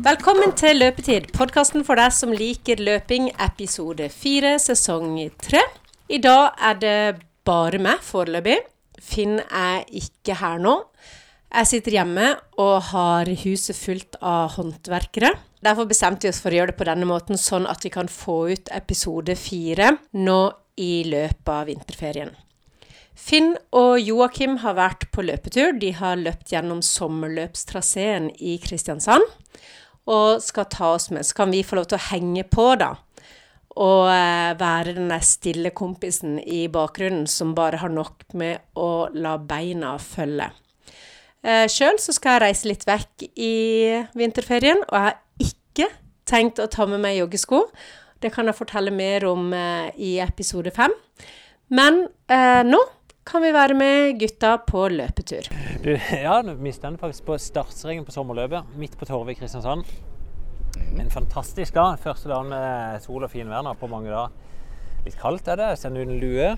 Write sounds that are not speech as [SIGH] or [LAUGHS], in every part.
Velkommen til Løpetid, podkasten for deg som liker løping, episode fire, sesong tre. I dag er det bare meg foreløpig. Finn er ikke her nå. Jeg sitter hjemme og har huset fullt av håndverkere. Derfor bestemte vi oss for å gjøre det på denne måten, sånn at vi kan få ut episode fire nå i løpet av vinterferien. Finn og Joakim har vært på løpetur. De har løpt gjennom sommerløpstraseen i Kristiansand. Og skal ta oss med. Så kan vi få lov til å henge på, da. Og eh, være den der stille kompisen i bakgrunnen som bare har nok med å la beina følge. Eh, Sjøl så skal jeg reise litt vekk i vinterferien, og jeg har ikke tenkt å ta med meg joggesko. Det kan jeg fortelle mer om eh, i episode fem. Men eh, nå kan vi være med gutta på løpetur. Du, [LAUGHS] ja, vi står faktisk på startstreken på sommerløpet, midt på Torvet i Kristiansand. En fantastisk dag. Første dagen med sol og fin vær nå på mange dager. Litt kaldt er det. Sender ut en lue.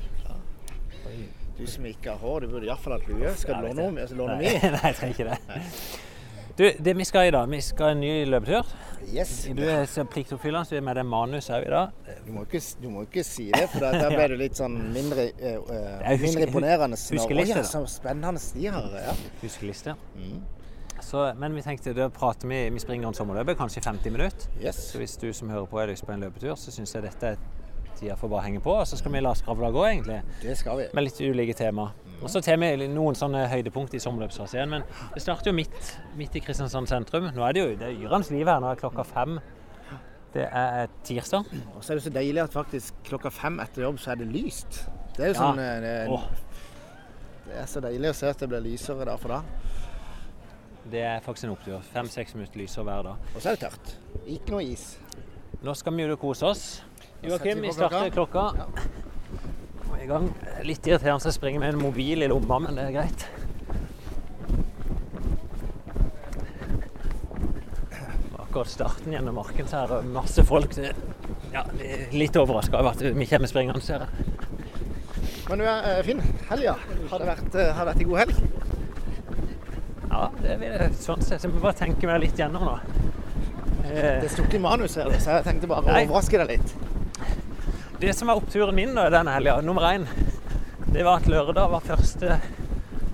Du som ikke har hår, du burde iallfall hatt lue. Skal du låne, altså, låne Nei, mi? [LAUGHS] nei, jeg trenger ikke det. Du, det vi skal i dag, vi skal en ny løpetur. Yes. Du er så pliktoppfyllende, så vi er med deg manus òg i dag. Du må, ikke, du må ikke si det, for da- blir ble du litt sånn mindre, eh, husker- mindre imponerende. huskeliste. Så spennende de har. Ja. Huskeliste. Mm. Så, men vi tenkte da prater vi Vi springer en sommerløpet, kanskje i 50 minutter. Yes. Så hvis du som hører på har lyst på en løpetur, så syns jeg dette er tida får bare henge på. Og så skal vi la skravla gå, egentlig. Det skal vi. med litt ulike tema. Og så tar vi noen sånne høydepunkt i sommerløpstraseen. Men det starter jo midt, midt i Kristiansand sentrum. Nå er det jo det er yrende liv her. Nå er klokka fem. Det er tirsdag. Og så er det så deilig at faktisk klokka fem etter jobb så er det lyst. Det er jo Ja. sånn eh, det, det er så deilig å se at det blir lysere der for da. det er faktisk en opptur. Fem-seks minutter lysere hver dag. Og så er det tørt. Ikke noe is. Nå skal vi jo kose oss. Joakim, vi starter klokka. Vi i gang. Litt irriterende å springe med en mobil i lomma, men det er greit. Akkurat starten gjennom marken, så er det masse folk. Ja, litt overraska over at vi kommer springende, ser jeg. Men du er fin. Finn, helga. Har det vært, eh, har det vært en god helg? Ja, det vil jeg sånn sett. Så jeg må bare tenke meg litt gjennom nå. Eh, Det sto ikke i manus her, så jeg tenkte bare å overraske deg litt. Det som var oppturen min da, denne helga, nummer én, det var at lørdag var første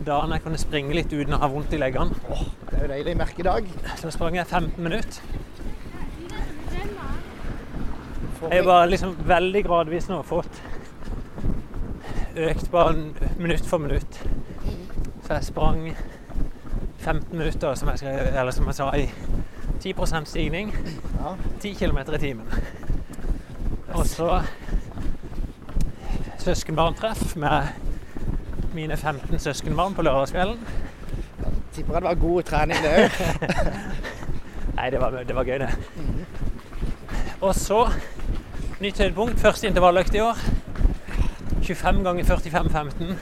dagen jeg kunne springe litt uten å ha vondt i leggene. Åh, Det er jo deilig merkedag. Så sprang jeg 15 minutter. Jeg bare liksom veldig gradvis nå fått økt bare minutt for minutt. Så jeg sprang 15 minutter, som jeg, skrev, eller som jeg sa, i 10% stigning. Ja. 10 km i timen. Og så søskenbarntreff med mine 15 søskenbarn på lørdagskvelden. Tipper det var god trening, det òg. [LAUGHS] Nei, det var, det var gøy, det. Og så nytt høydepunkt. Første intervalløkt i år. 25 ganger 45-15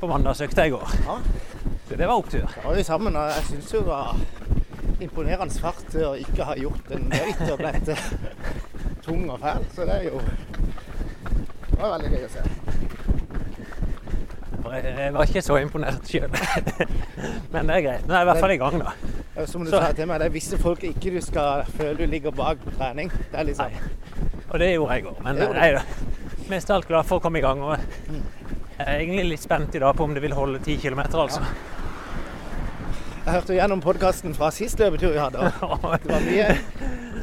på mandagsøkta i går. Ja. Så det var opptur. Da var vi sammen, og jeg syns jo det var imponerende fart å ikke ha gjort en døyt og blitt tung og fæl. Så det er jo Det var veldig gøy å se. Jeg jeg var ikke så imponert sjøl. [LAUGHS] Men det er greit. Nå er jeg i hvert fall i gang, da. Som du Så- sa til meg, det er visse folk ikke du skal føle du ligger bak på trening. Det er liksom. Og det gjorde jeg i går. Men Det er da. Mest alt glad for å komme i gang. Og jeg er egentlig litt spent i dag på om det vil holde 10 km, altså. Jeg hørte gjennom podkasten fra sist løpetur vi hadde. og [LAUGHS] Det var mye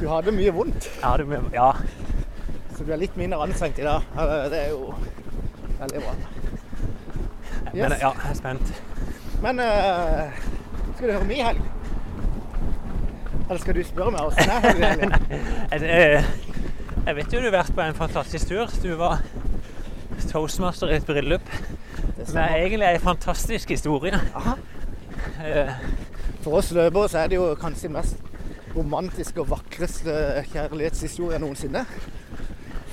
Du hadde mye vondt, Ja, mye, ja, så du er litt mindre anstrengt i dag. Det er jo veldig bra. men ja, jeg er spent. Men uh, skal du høre min helg? Eller skal du spørre meg åssen er helgen? egentlig? [LAUGHS] Jeg, jeg, jeg vet jo du har vært på en fantastisk tur. Du var toastmaster i et bryllup. Det Det er egentlig en fantastisk historie. Aha. Eh, For oss løpere så er det jo kanskje mest romantiske og vakreste kjærlighetshistorie noensinne.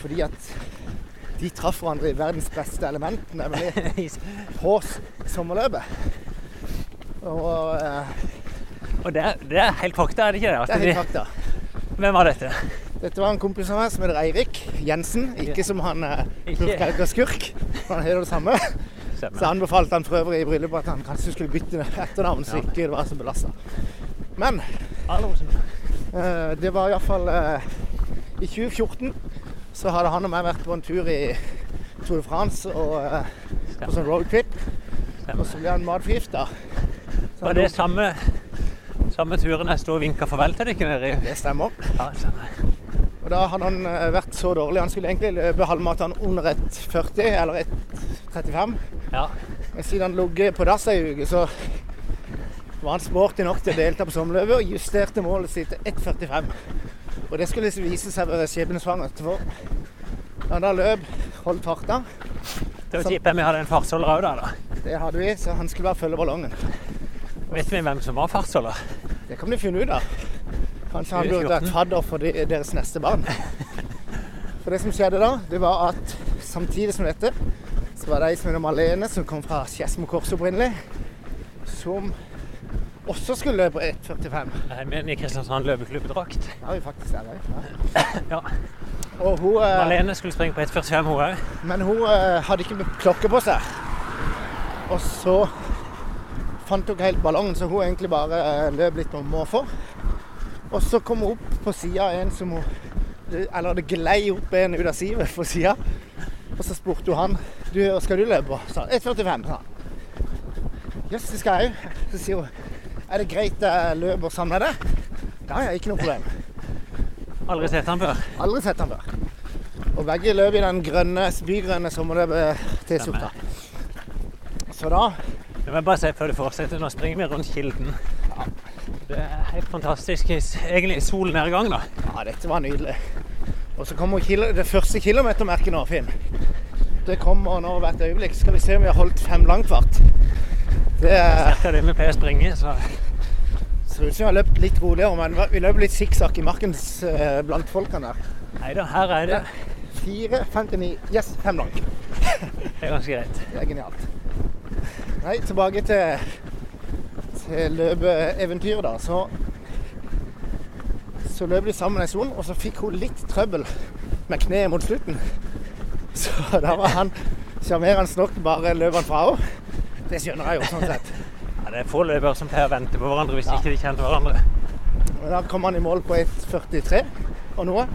Fordi at de traff hverandre i verdens beste element, nemlig [LAUGHS] på sommerløpet. Og eh, Og det, er- det er helt fakta, er det ikke det? At det er helt fakta. Hvem var dette? Dette var en kompis av meg som heter Eirik Jensen. Ikke som han eh, purkelk skurk. Han heter det samme. Så Stemmer. anbefalte han for øvrig i bryllupet at han kanskje skulle bytte etternavn, så ikke det var så belasta. Men Eh, det var iallfall uh, I 2014 så hadde han og meg vært på en tur i Tour de France og uh, på sånn roadtrip. Og så ble han matforgifta. Var det samme, samme turen jeg sto og vinka farvel til dere nede i? Det stemmer. Ja, det stemmer. Og da hadde han eh, vært så dårlig. Han skulle egentlig løpe halvmaraton under 1,40 eller 1,35. Ja. Men siden han lå på dass ei uke, så var han sporty nok til å delta på sommerløpet og justerte målet sitt til 1,45. Og det skulle vise seg å være skjebnesvangert. For da han da løp, holdt farta Det var kjipt vi hadde en fartsholder òg da. da. Det hadde vi, så han skulle bare følge ballongen. Vet vi hvem som var fartsholder? Det kan vi finne ut av. Kanskje han burde vært fadder for de, deres neste barn. For det som skjedde da, det var at samtidig som dette, så var det ei som het Malene, som kom fra Skedsmo kors opprinnelig, som også skulle løpe 1,45. Nei, Men i Kristiansand løpeklubbdrakt. Ja, vi faktisk er det. Ja. Og hun, eh, Malene skulle springe på 1,45 hun òg. men hun eh, hadde ikke klokke på seg. Og så fant hun ikke helt ballongen, så hun egentlig bare eh, løp litt på måfå. Og så kom hun opp på sida av en som hun Eller det glei opp en ut av sivet på sida. Og så spurte hun han du, skal du løpe. sa 1,45, sa han. Jøss, det skal jeg òg. Så sier hun er det greit jeg løper sammen med det? Ja, ja, ikke noe problem. Aldri sett han før. Aldri sett han før. Og begge løp i den grønne, spygrønne sommerløpet-T-skjorta. Så da Vi må bare si før du fortsetter. Nå springer vi rundt Kilden. Det er helt fantastisk. Egentlig solnedgang, da. Ja, dette var nydelig. Og så kommer det første kilometermerket nå, Finn. Det kommer nå hvert øyeblikk. Skal vi se om vi har holdt fem langfart. Det er- Cirka det vi pleier å springe. Så ut vi har løpt litt roligere, men vi løper litt sikksakk i markens eh, blant folkene der. nei da, her er det, 4,59. Yes, fem lang. [LAUGHS] det er ganske greit. Det er genialt. Nei, tilbake til, til løpeeventyret, da. Så, så løp de sammen en stund, og så fikk hun litt trøbbel med kneet mot slutten. Så da var han sjarmerende nok bare løp han fra henne. Det skjønner jeg jo, sånn sett. Ja, det er få løpere som pleier å vente på hverandre hvis ikke de kjenner hverandre. Og da kom han i mål på 1,43 og noe.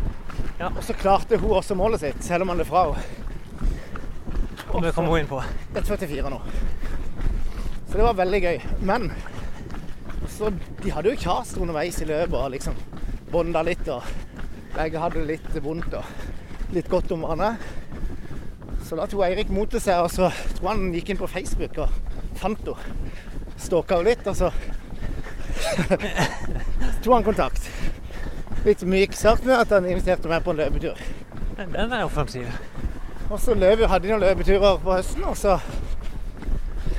Ja. Og så klarte hun også målet sitt, selv om han løp fra henne. Og kom hun inn på. 1,44 nå. Så det var veldig gøy. Men så de hadde jo kjast underveis i løpet og liksom bonda litt. Og begge hadde det litt vondt og litt godt om hverandre. Så da tok Eirik mot til seg, og så tror han gikk inn på Facebook og fant henne. Stalka litt, og så så [LAUGHS] tok han kontakt. Litt myk sagt med at han inviterte meg på en løpetur. Den er offensiv. Og så løp, hadde de noen løpeturer på høsten, og så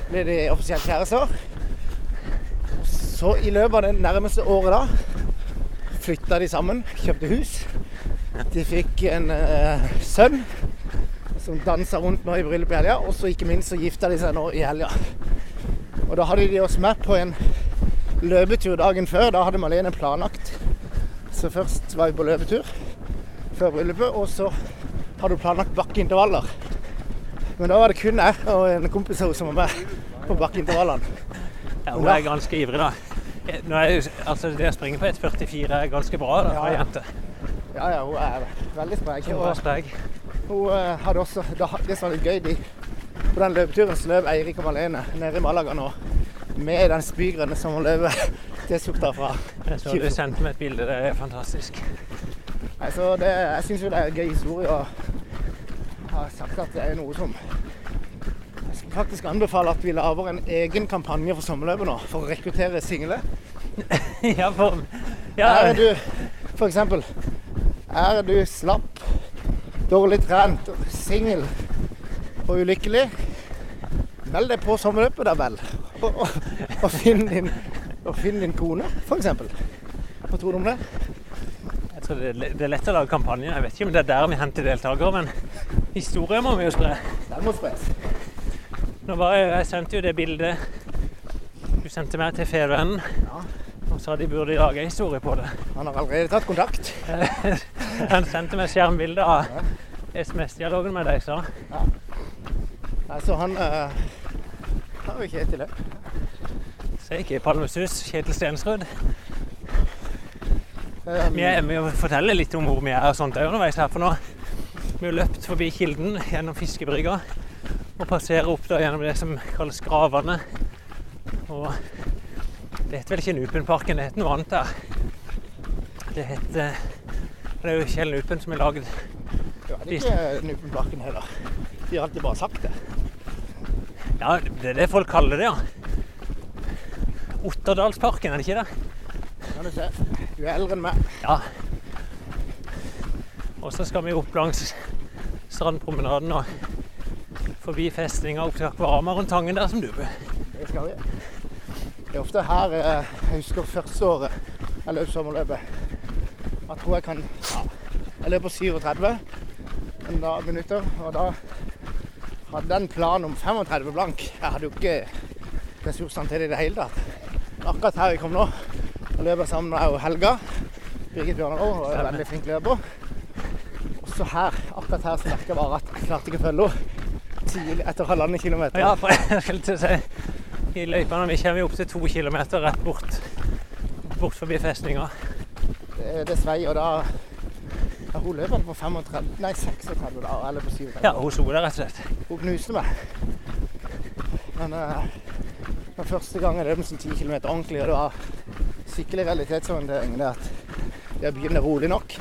ble de offisielt kjærester. Så i løpet av det nærmeste året da flytta de sammen, kjøpte hus. De fikk en eh, sønn som dansa rundt nå i bryllupet i helga, og så ikke minst så gifta de seg nå i helga. Og da hadde de oss med på en løpetur dagen før. Da hadde Malene planlagt. Så først var vi på løpetur før bryllupet, og så hadde hun planlagt bakkeintervaller. Men da var det kun jeg og en kompis av henne som var med på bakkeintervallene. Ja, hun er ganske ivrig, da. Er jo, altså Det å springe på 1,44 er ganske bra da, for ei Ja, ja. jente. Ja, ja, hun er veldig sprek. Hun hun eh, hadde også Det som var litt gøy, de, på den løpeturen så løp Eirik og Malene nede i Malaga nå med den spygrønne som hun løper [LAUGHS] T-skjorta fra. Jeg så du sendte meg et bilde. Det er fantastisk. Altså, det, jeg syns jo det er en gøy historie. å ha sagt at det er noe som Jeg skal faktisk anbefale at vi lager en egen kampanje for sommerløpet nå, for å rekruttere single. [LAUGHS] ja, for ja, Er du for eksempel Er du slapp, dårlig trent, singel og ulykkelig? Meld deg på sommerløpet, da vel. Og, og, og, finn din, og finn din kone, eksempel. Hva tror du om det? Jeg tror det, er- det er lett å lage kampanje. Jeg vet ikke om det er der vi henter deltakere, men historier må vi jo spre. Den må spres. Nå var jeg, jeg sendte jo det bildet du sendte meg til Fedrevennen, Ja. og sa de burde lage en historie på det. Han har allerede tatt kontakt. [LAUGHS] Han sendte meg skjermbilde av SMS-dialogen med deg, sa Nei, så han uh, har jo Kjetil òg. Så ikke Palmesus, Kjetil Stensrud. Um, Vi er med å fortelle litt om hvor vi er og sånt er underveis her. For nå vi har løpt forbi Kilden gjennom fiskebrygga og passerer opp da gjennom det som kalles Gravene. Og det heter vel ikke Nupenparken, det heter noe annet der. Det heter Det er jo Kjell Nupen som har lagd ja, det er ikke Nupenparken heller. De har alltid bare sagt det. Ja, det er det folk kaller det, ja. Otterdalsparken, er det ikke det? Kan du se. Du er eldre enn meg. Ja. Og så skal vi opp langs strandpromenaden og forbi festninga opp til Akvarama rundt Tangen der som du bor. Det skal vi. Det er ofte her eh, jeg husker første året jeg løp sommerløpet. Jeg tror jeg kan ja, Jeg løper 37 en dag, minutter, og da hadde jeg en plan om 35 blank. Jeg hadde jo ikke ressursene til det i det hele tatt. Akkurat her vi kom nå, og løper sammen med Helga. Birgit Bjørnar òg, og er veldig flink løper. Også her, akkurat her, så merker jeg bare at jeg klarte ikke å følge henne tidlig etter halvannen kilometer. Ja, for jeg [LAUGHS] skulle til å si i løypene vi kommer opp til to kilometer rett bort, bort forbi festninga. Det, det svei, og da ja, Hun løp på 35, nei 36 da, eller på 37. Ja, hun sto der rett og slett. Hun knuste meg. Men uh, den første gangen jeg løp sånn 10 km ordentlig, og det var skikkelig realitetsorientering, det at jeg begynner rolig nok.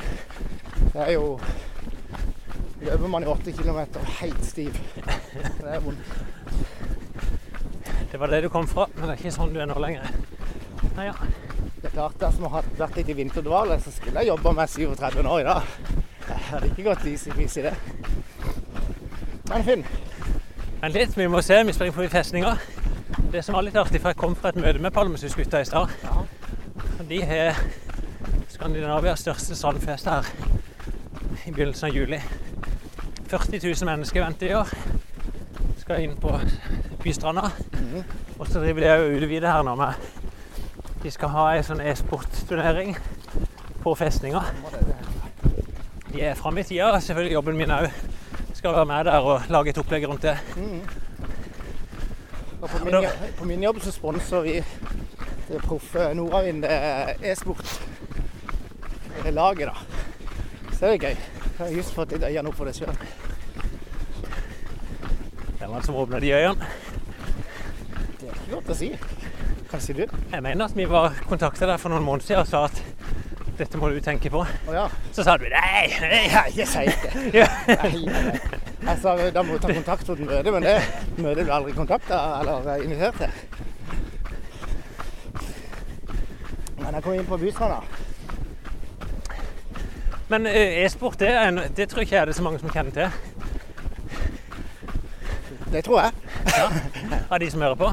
Det er jo Løper man i 8 km helt stiv. Det er vondt. Det var det du kom fra, men det er ikke sånn du er nå lenger. Nei, ja. Det er klart, dersom jeg hadde vært litt i vinterdvale, så skulle jeg jobba med 37 år i dag. Jeg hadde ikke gått easy-peasy i det. Men Finn, Vent litt, vi må se. Vi springer forbi festninga. Det som var litt artig, for jeg kom fra et møte med Palmesusgutta i stad. Ja. De har Skandinavias største sandfest her i begynnelsen av juli. 40 000 mennesker venter i år. Skal inn på Bystranda. Mhm. Og så driver de og utvider her nå med De skal ha ei sånn e-sportturnering på festninga. De er framme i tida. Selvfølgelig jobben min òg skal være med der og lage et opplegg rundt det. Mm. Og på min, da- på min jobb så sponser vi det proffe Nordavind eh, e-sport eh, laget, da. Så det er gøy. Jeg har just fått litt øyne opp for det sjøl. Hvem var det som åpna de øynene? Det er ikke godt å si. Hva sier du? Jeg mener at vi var kontakta der for noen måneder siden og sa at dette må du tenke på. Oh, ja. Så sa du nei, nei. Jeg sier ikke [LAUGHS] Ja. Nei, nei. Jeg sa da må du ta kontakt for et møte, men det møtet ble aldri kontakta eller invitert til. Men jeg kom inn på Bystranda. Men eh, e-sport, det, en- det tror ikke er det så mange som kjenner til. Det tror jeg. ja. Av de som hører på.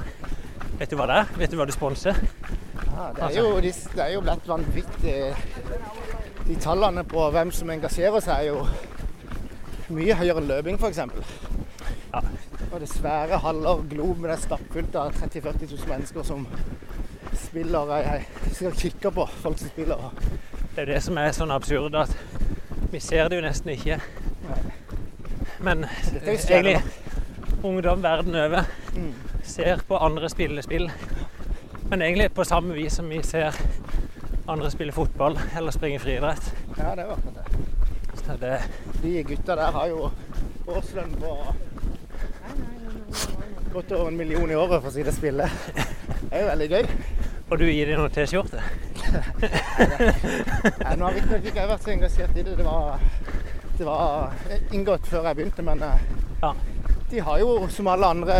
Vet du hva det er? Vet du hva du sponser? Ja, det, er jo, de, det er jo blitt vanvittig De tallene på hvem som engasjerer seg, er jo mye høyere enn løping, f.eks. Ja. Og det svære haller, Globen er stappfullt av 30 000-40 000 mennesker som spiller Jeg, jeg kikker på folk som spiller. Det er jo det som er sånn absurd at vi ser det jo nesten ikke. Men eh, egentlig ungdom verden over Mm. ser på andre spillespill spill. Men egentlig på samme vis som vi ser andre spille fotball eller springe friidrett. Ja, det er akkurat det. Så det, De gutta der har jo årslønn på godt over en million i året for å si det spillet. Det er jo veldig gøy. og du gir dem noen T-skjorte. Nei, nå har riktignok ikke jeg vært så engasjert i det. Det var, det var inngått før jeg begynte, men eh, Ja. de har jo som alle andre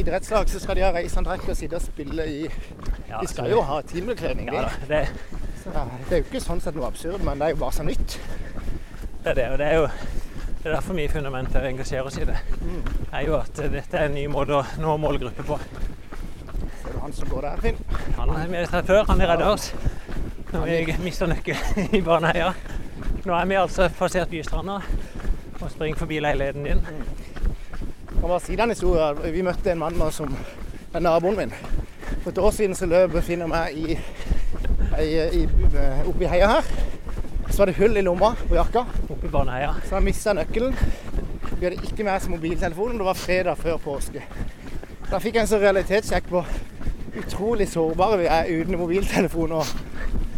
idrettslag, så skal de ha reiseantrekk og sitte og spille i Ja, De skal jo ha timekledning, ja, de. det, Så det er jo ikke sånn sett noe absurd, men det er jo bare så nytt. det er det. Og det er jo det er derfor vi i Fundamentet engasjerer oss i det. Det er jo at dette er en ny måte å nå målgruppe på. Ser du han som går der, Finn? Han har vi sett før, han har redda oss når vi mista nøkkelen i Baneheia. Nå er vi altså passert Bystranda og springer forbi leiligheten din. Kan bare si den historien. Vi møtte en mann som er naboen min. For et år siden så løp Finn og meg i, i, i, oppi heia her. Så var det hull i lomma på jakka, Oppi barneheia. Så jeg mista nøkkelen. Vi hadde ikke med oss mobiltelefonen. Det var fredag før påske. Da fikk jeg en sånn realitetssjekk på utrolig sårbare vi er uten mobiltelefon og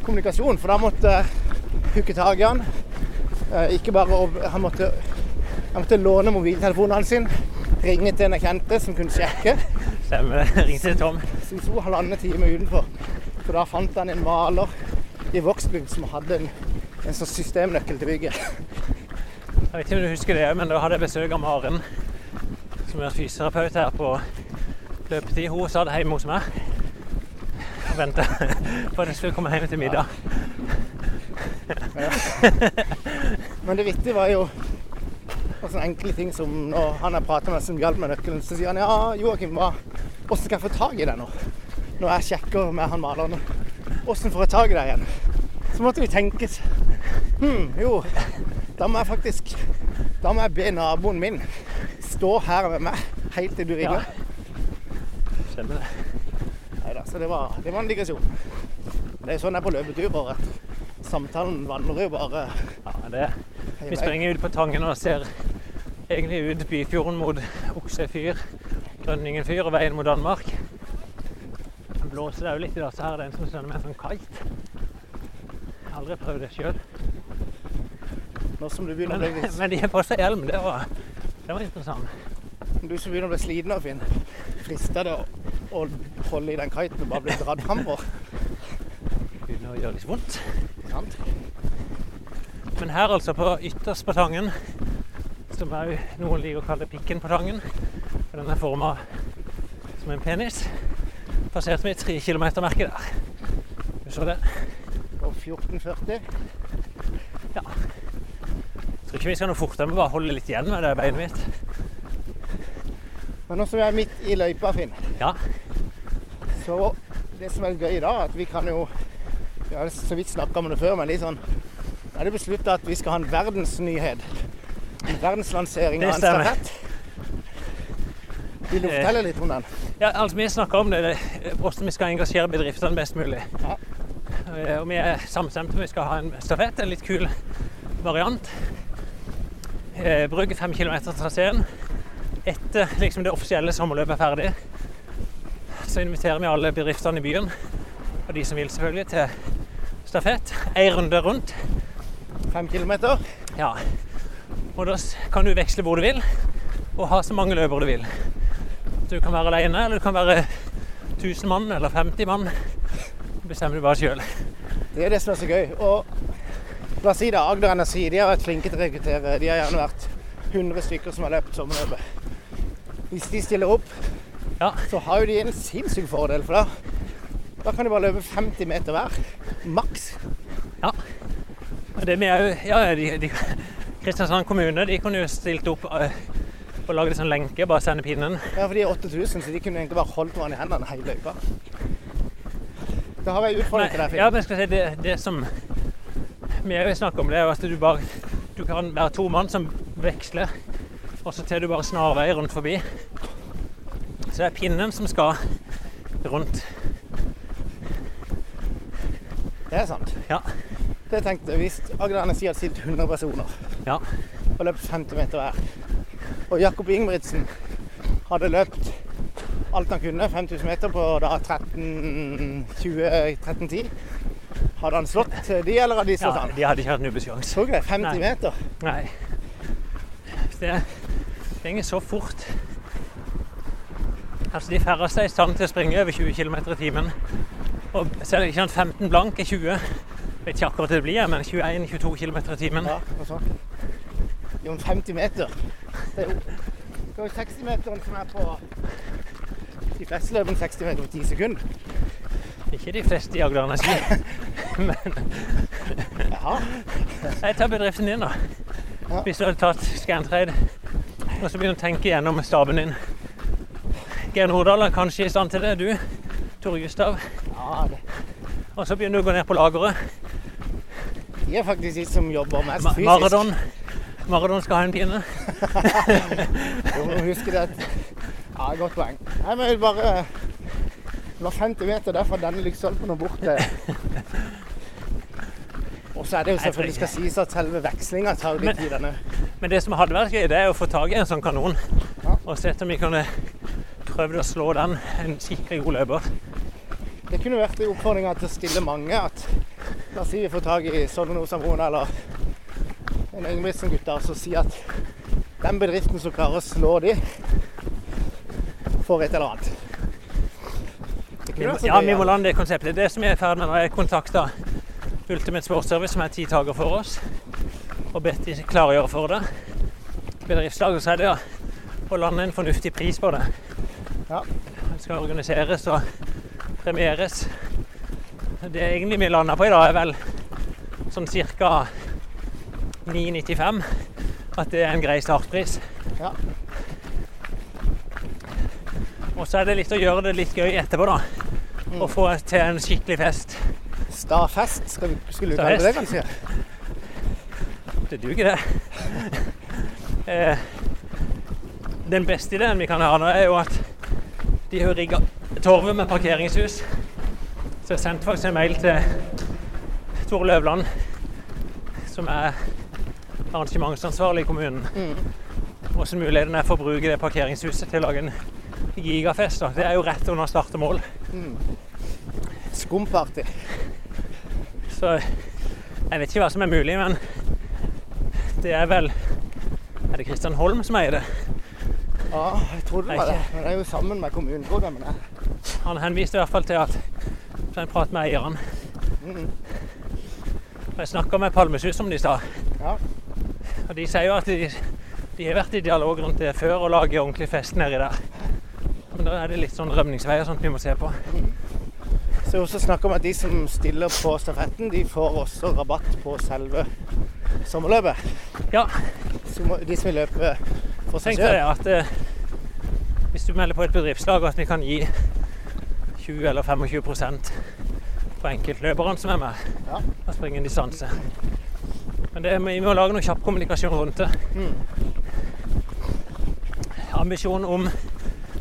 kommunikasjon, for da måtte jeg hooke tak i han. Eh, ikke bare Han måtte, jeg måtte låne mobiltelefonen hans, ringe til en jeg kjente som kunne sjekke. Stemmer det. Ringte til Tom. Som sto halvannen time utenfor. For da fant han en maler i Vågsbygd som hadde en, en sånn systemnøkkel til bygget. Jeg vet ikke om du husker det, men da hadde jeg besøk av Maren, som er fysioterapeut her på løpetid. Hun satt hjemme hos meg og venta [LAUGHS] på at jeg skulle komme hjem til middag. Men det vittige var jo og sånne enkle ting som når han har pratet med som hjalp med nøkkelen, så sier han ja, Joakim, hvordan skal jeg få tak i deg nå? Når jeg sjekker med han maleren, hvordan får jeg tak i deg igjen? Så måtte vi tenke hm, jo, da må jeg faktisk da må jeg be naboen min stå her med meg helt til du ringer. kjenner det. Neida, så det var, det var en digresjon. Det er sånn jeg er på løpetur, bare. Samtalen vandrer jo bare Ja, det. Vi springer ut på Tangen og ser egentlig ut Byfjorden mot Oksefyr, Grønningen fyr og veien mot Danmark. Det blåser det òg litt i dag, så her er det en som sender med en sånn kite. Jeg har aldri prøvd det sjøl. Men, men de har på seg hjelm. Det var, det var interessant. Du som begynner å bli sliten av Finn, frister det å, å holde i den kiten og bare bli dratt framover? Begynner å gjøre litt vondt. Sant? Men her altså, på ytterst på Tangen, som er noen liker å kalle pikken på Tangen, for den er forma som en penis, passerte vi tre kilometer-merket der. Du så det? Og 1440. Ja. Jeg tror ikke vi skal noe fortere, vi bare holde litt igjen med det beinet mitt. Men nå som vi er midt i løypa, Finn, Ja, så det som er gøy da, at vi kan jo Vi har så vidt snakka om det før, men litt sånn er det beslutta at vi skal ha en verdensnyhet. En verdenslansering av en stafett. Vil du fortelle litt om den? ja altså vi snakker om det, hvordan vi skal engasjere bedriftene best mulig. Ja. Eh, Og vi er samstemte om vi skal ha en stafett, en litt kul variant. Eh, Bruk fem kilometer traseen. Etter liksom, det offisielle sommerløpet er ferdig, så inviterer vi alle bedriftene i byen, og de som vil selvfølgelig, til stafett. Ei runde rundt. Fem kilometer. Ja. Og da kan du veksle hvor du vil, og ha så mange løpere du vil. Du kan være alene, eller du kan være 1000 mann eller 50 mann. Det bestemmer du bare sjøl. Det er det som er så gøy. Og la oss si det, Agder Energi de har vært flinke til å rekruttere. De har gjerne vært 100 stykker som har løpt sommerløpet. Hvis de stiller opp, Ja. så har jo de en sinnssyk fordel. For da, da kan de bare løpe 50 meter hver. Maks. Ja. Og det med ja, de, de, Kristiansand kommune de kunne jo stilt opp eh, og lagd en sånn lenke, bare sende pinnen. Ja, for de er 8000, så de kunne egentlig bare holdt hverandre i hendene hele løypa. Da har jeg utfordring til deg, Finn. ja, men skal si det, det som vi òg snakker om, det er jo at du bare Du kan være to mann som veksler, og så tar du bare snarvei rundt forbi. Så det er pinnen som skal rundt. Det er sant. Ja. Det tenkte jeg. Hvis Agder-NSI hadde sittet 100 personer Ja. og løpt 50 meter hver, og Jakob Ingebrigtsen hadde løpt alt han kunne, 5000 meter på da 13.20-13.10 hadde han slått de, eller hadde de slått ja han? de hadde ikke hatt en ubesjanse. Tror ikke det. 50 Nei. meter. Nei. Det springer så fort. Altså, De færreste er i stand til å springe over 20 km i timen. Og så er det ikke sant, 15 blank er 20. Vet ikke akkurat det blir, men 21-22 km i timen. Ja, og så. Jo, men 50 meter. Det er jo, det er jo 60-meteren som er på De fleste løper 60 meter på 10 sekunder. Ikke de fleste i Agder Energi. Men Jaha. jeg tar bedriften din, da. Ja. Hvis du hadde tatt Scantrade og så begynner å tenke gjennom staben din. Geir Nordahl er kanskje i stand til det. Du, Tor Gustav. Ja, det. Og så begynner du å gå ned på lageret. De er faktisk de som jobber mest Ma fysisk. Maradon. Maradon skal ha en pinne. [LAUGHS] Du må huske det. Ja, godt poeng. Nei, men jeg bare Det var 50 meter der fra denne lyktstolpen og bort til Og så er det jo selvfølgelig skal sies at selve vekslinga tar litt tid. denne. Men det som hadde vært gøy, det er å få tak i en sånn kanon. Ja. Og se om vi kunne prøvd å slå den en skikkelig god løper. Det kunne vært en oppfordring til å stille mange at La oss si vi får tak i Sonne Samron eller en Ingebrigtsen-gutter som sier at den bedriften som klarer å slå de, får et eller annet. Ja, vi må lande det konseptet. Det som jeg er i ferd med når er kontakta Ultimate Sportsservice, som er tidtaker for oss, og bedt de klargjøre for det. Bedriftslaget så er det ja, å lande en fornuftig pris på det. Ja. Det skal organiseres og premieres. Det egentlig vi landa på i dag, er vel sånn ca. 9,95. At det er en grei startpris. Ja. Og så er det litt å gjøre det litt gøy etterpå, da. Mm. Og få til en skikkelig fest. Starfest, skal vi, skulle du kalle det det, kanskje? Det duger, det. Eh, den beste ideen vi kan ha nå, er jo at de har rigga torvet med parkeringshus. Så jeg sendte faktisk en mail til Tor Løvland, som er arrangementsansvarlig i kommunen. Hvordan muligheten er for å bruke det parkeringshuset til å lage en gigafest. Da. Det er jo rett under start og mål. Skumparty. Så jeg vet ikke hva som er mulig, men det er vel Er det Kristian Holm som eier det? Ja, jeg trodde det var det. Men det er jo sammen med kommunen, jeg. Men det. Han henviste i hvert fall til at til en prat med eieren. Mm. Og Jeg snakka med Palmesus om det i stad, Ja. og de sier jo at de, de har vært i dialog rundt det før og lager ordentlig fest nedi der. Men da er det litt sånn rømningsveier sånt vi må se på. Så jeg også snakker om at de som stiller på stafetten, de får også rabatt på selve sommerløpet. Ja, Som, de som vil løpe for seg tenk deg selv. at eh, hvis du melder på et bedriftslag at vi kan gi 20 eller 25% på enkeltløperne som er med Ja. og springer en distanse. Men det, vi må lage noe kjapp kommunikasjon rundt det. Mm. Ambisjon om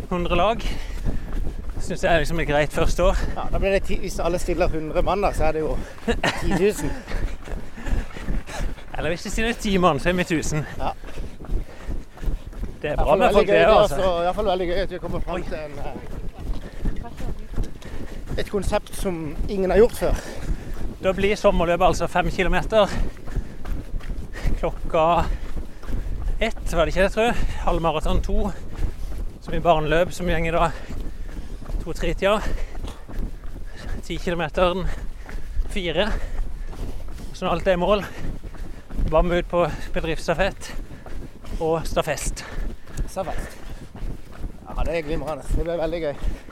100 lag syns jeg er liksom et greit første år. Ja, da blir det ti, Hvis alle stiller 100 mann, da, så er det jo 10 000. Eller hvis de stiller 10 mann, så er vi 1000. Ja. Det er bra med folk, det. det er altså. i hvert fall veldig gøy at vi kommer fram til en, eh, et konsept som ingen har gjort før. Da blir sommerløpet altså fem kilometer klokka ett, var det ikke det, tror jeg? Halvmaraton to, som i barneløp, som gjenger da to-tre-tida. Ti kilometer fire. Så når alt er i mål, var vi ut på bedriftsstafett og stafest. Stafest. Ja, det er glimrende. Det blir veldig gøy.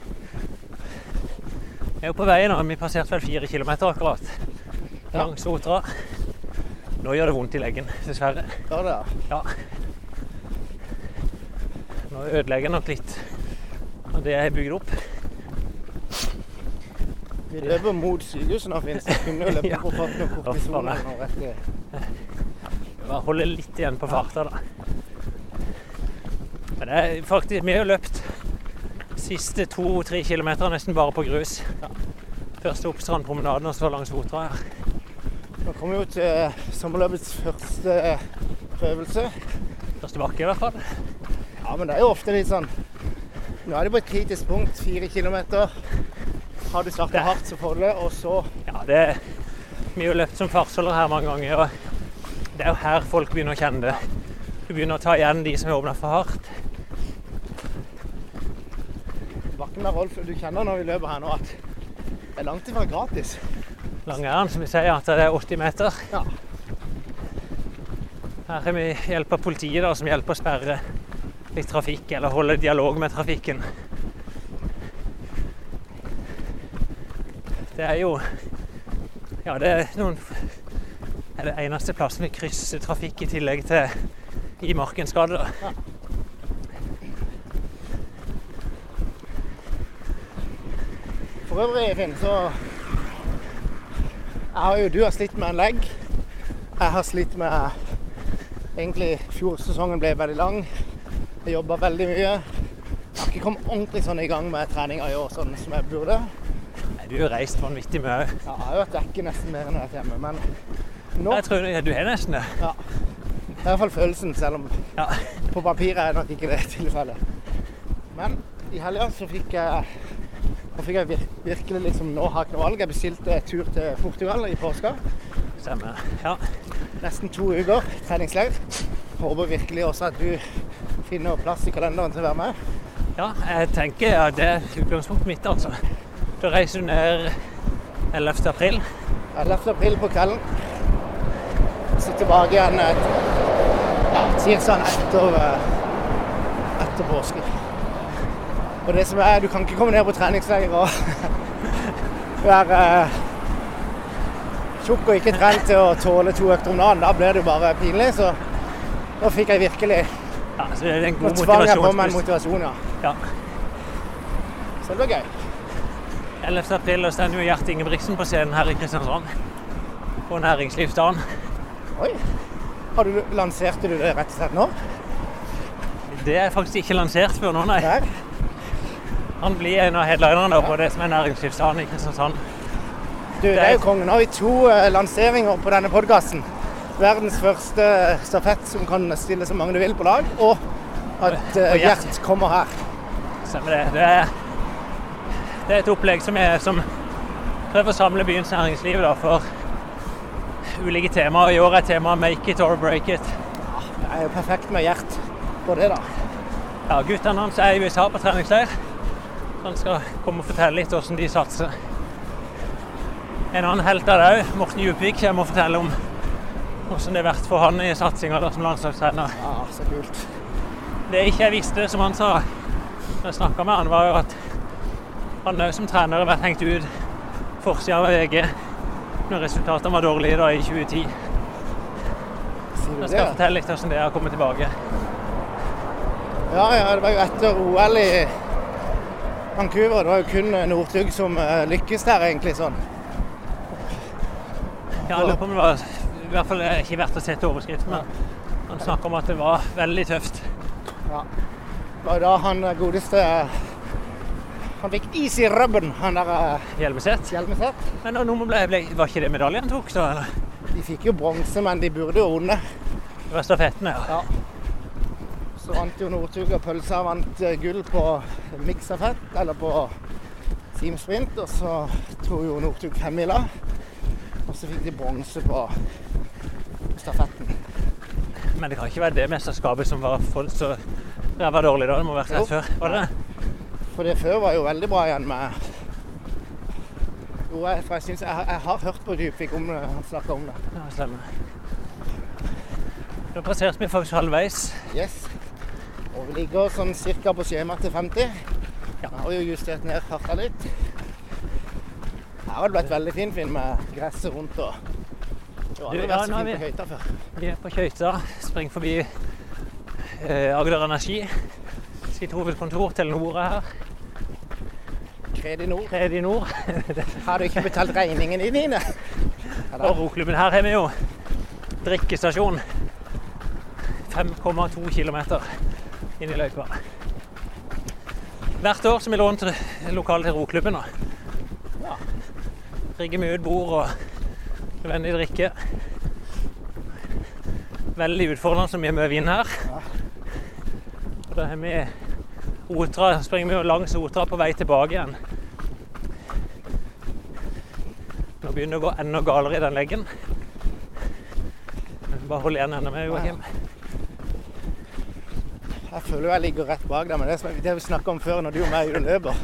Vi er jo på vei nå. Vi passerte vel fire kilometer akkurat. Ja. Langs Otra. Nå gjør det vondt i leggen, dessverre. Gjør det, ja. Ja. Nå ødelegger nok litt av det jeg har bygd opp. Vi løper mot sykehuset nå, Finn. så kunne jo løpe [LAUGHS] Ja. på fart med kortison. Å, faen, og rett i- Bare holde litt igjen på farta, da. Men det er faktisk Vi har jo løpt siste to-tre kilometer nesten bare på grus. Først opp strandpromenaden og så langs Otra her. Nå kommer vi jo til sommerløpets første prøvelse. Første bakke, i hvert fall. Ja, men det er jo ofte litt sånn Nå er det på et kritisk punkt, fire kilometer. Har du starta hardt, så får du det, og så Ja, det Vi har jo løpt som fartsholder her mange ganger, og det er jo her folk begynner å kjenne det. Du begynner å ta igjen de som har åpna for hardt. Bakken der, Rolf, du kjenner når vi løper her nå at det er langt ifra gratis. Langæren, som vi sier, at det er 80 meter. Ja. Her har vi hjelp av politiet, da, som hjelper å sperre litt trafikk, eller holde dialog med trafikken. Det er jo Ja, det er noen er det eneste plassen vi krysser trafikk i tillegg til i Markensgade. da. For øvrig, Finn, så har jo, Du har slitt med en legg. Jeg har slitt med Egentlig fjorsesongen ble veldig lang. Jeg jobba veldig mye. Jeg har ikke kommet ordentlig sånn i gang med treninga i år sånn som jeg burde. Nei, Du har reist vanvittig mye. Ja, jeg har vært vekke nesten mer enn jeg har vært hjemme, men nå Jeg tror ja, du har nesten det. ja, Det er i hvert fall følelsen, selv om Ja. på papiret er nok ikke det tilfellet. Men i helga så fikk jeg Nå fikk jeg virkelig liksom nå ha ikke noe valg. Jeg bestilte tur til Portugal i påska. Stemmer. Ja. Nesten to uker treningsleir. Håper virkelig også at du finner plass i kalenderen til å være med. ja, jeg tenker ja, det er utgangspunktet mitt, altså. Da reiser du ned 11. april. 11. april på kvelden. Så tilbake igjen et, ja, tirsdag etter, eh, etter påske. Og det som er, du kan ikke komme ned på treningsleir og [LAUGHS] være eh, tjukk og ikke trent til å tåle to økter om dagen. Da blir det jo bare pinlig. Så nå fikk jeg virkelig Ja, så det er en Nå tvang jeg på meg en motivasjon, ja. Ja. Så det blir gøy. 11. april og står jo Gjert Ingebrigtsen på scenen her i Kristiansand. På næringslivsdagen. Oi. Har du, lanserte du det rett og slett nå? Det er faktisk ikke lansert før nå, nei. Der. Han blir en av headlinerne på det som er næringslivsdagen i Kristiansand. Du, det er jo kongen. Nå har vi to eh, lanseringer på denne podkasten. Verdens første stafett som kan stille så mange du vil på lag, og at uh, Gjert. Gjert kommer her. Stemmer det. Det er, det er et opplegg som, er, som prøver å samle byens næringsliv da, for ulike temaer. I år er temaet 'make it or break it'. Det er jo perfekt med Gjert på det, da. Ja, Guttene hans er i USA på treningsleir. Han skal komme og fortelle litt hvordan de satser. En annen helt av det òg, Morten Djupvik, kommer og forteller om hvordan det har vært for han i satsinga som landslagstrener. Ja, så kult. Det jeg ikke visste, som han sa da jeg snakka med han, var jo at han òg som trener har vært hengt ut forsida av VG når resultatene var dårlige da i 2010. Sier du Jeg det? skal fortelle litt hvordan det har kommet tilbake. Ja, ja, det var jo etter OL i Vancouver. Det var jo kun Northug som eh, lykkes der, egentlig sånn. Ja, jeg lurer på om det var i hvert fall eh, ikke verdt å sette overskriften, men han snakker om at det var veldig tøft. Ja. Det var da han eh, godeste eh, Han fikk is i rubben, han der eh, Hjelmeset. Hjelmeset. Men da nummer ble, ble, var ikke det medaljen han tok, så? Eller? De fikk jo bronse, men de burde jo vunnet. Det var stafetten, ja. Ja. Så vant jo Northug og Pølsa vant eh, gull på miksafett, eller på teamsprint. Og så tok jo Northug femmila. Og så fikk de bronse på stafetten. Men det kan ikke være det mesterskapet som var for så ræva dårlig da. Det må ha vært rett før. Var det? For det før var jo veldig bra igjen med Jo, jeg, for jeg, synes, jeg, har- jeg har hørt på Dybvik om det, han snakker om det. Ja, stemmer. Da passerte vi faktisk halvveis. Yes. Og vi ligger sånn ca. på skjema til 50. Ja. Har jo justert ned farta litt. Her har det blitt veldig fin film med gresset rundt og Det har aldri vært så fint på Køyta før. Vi er på Kjøyta, springer forbi eh, Agder Energi. Sitt hovedkontor, Telenor er her. Kredinor. Kredi Nord. Har du ikke betalt regningen dine? Ja, Og roklubben her har vi jo drikkestasjon. 5,2 km inn i løypa. Hvert år så vi lånt lokalet til roklubben. da. Ja. Rigger vi ut bord og nødvendig drikke. Veldig utfordrende så mye vin her. Og da har vi Otra, springer vi langs Otra på vei tilbake igjen. Nå begynner det å gå enda galere i den leggen. Bare hold igjen enda mer, Joakim. Jeg føler jo jeg ligger rett bak deg, men det, det vi snakka om før, når du og meg er ute og løper,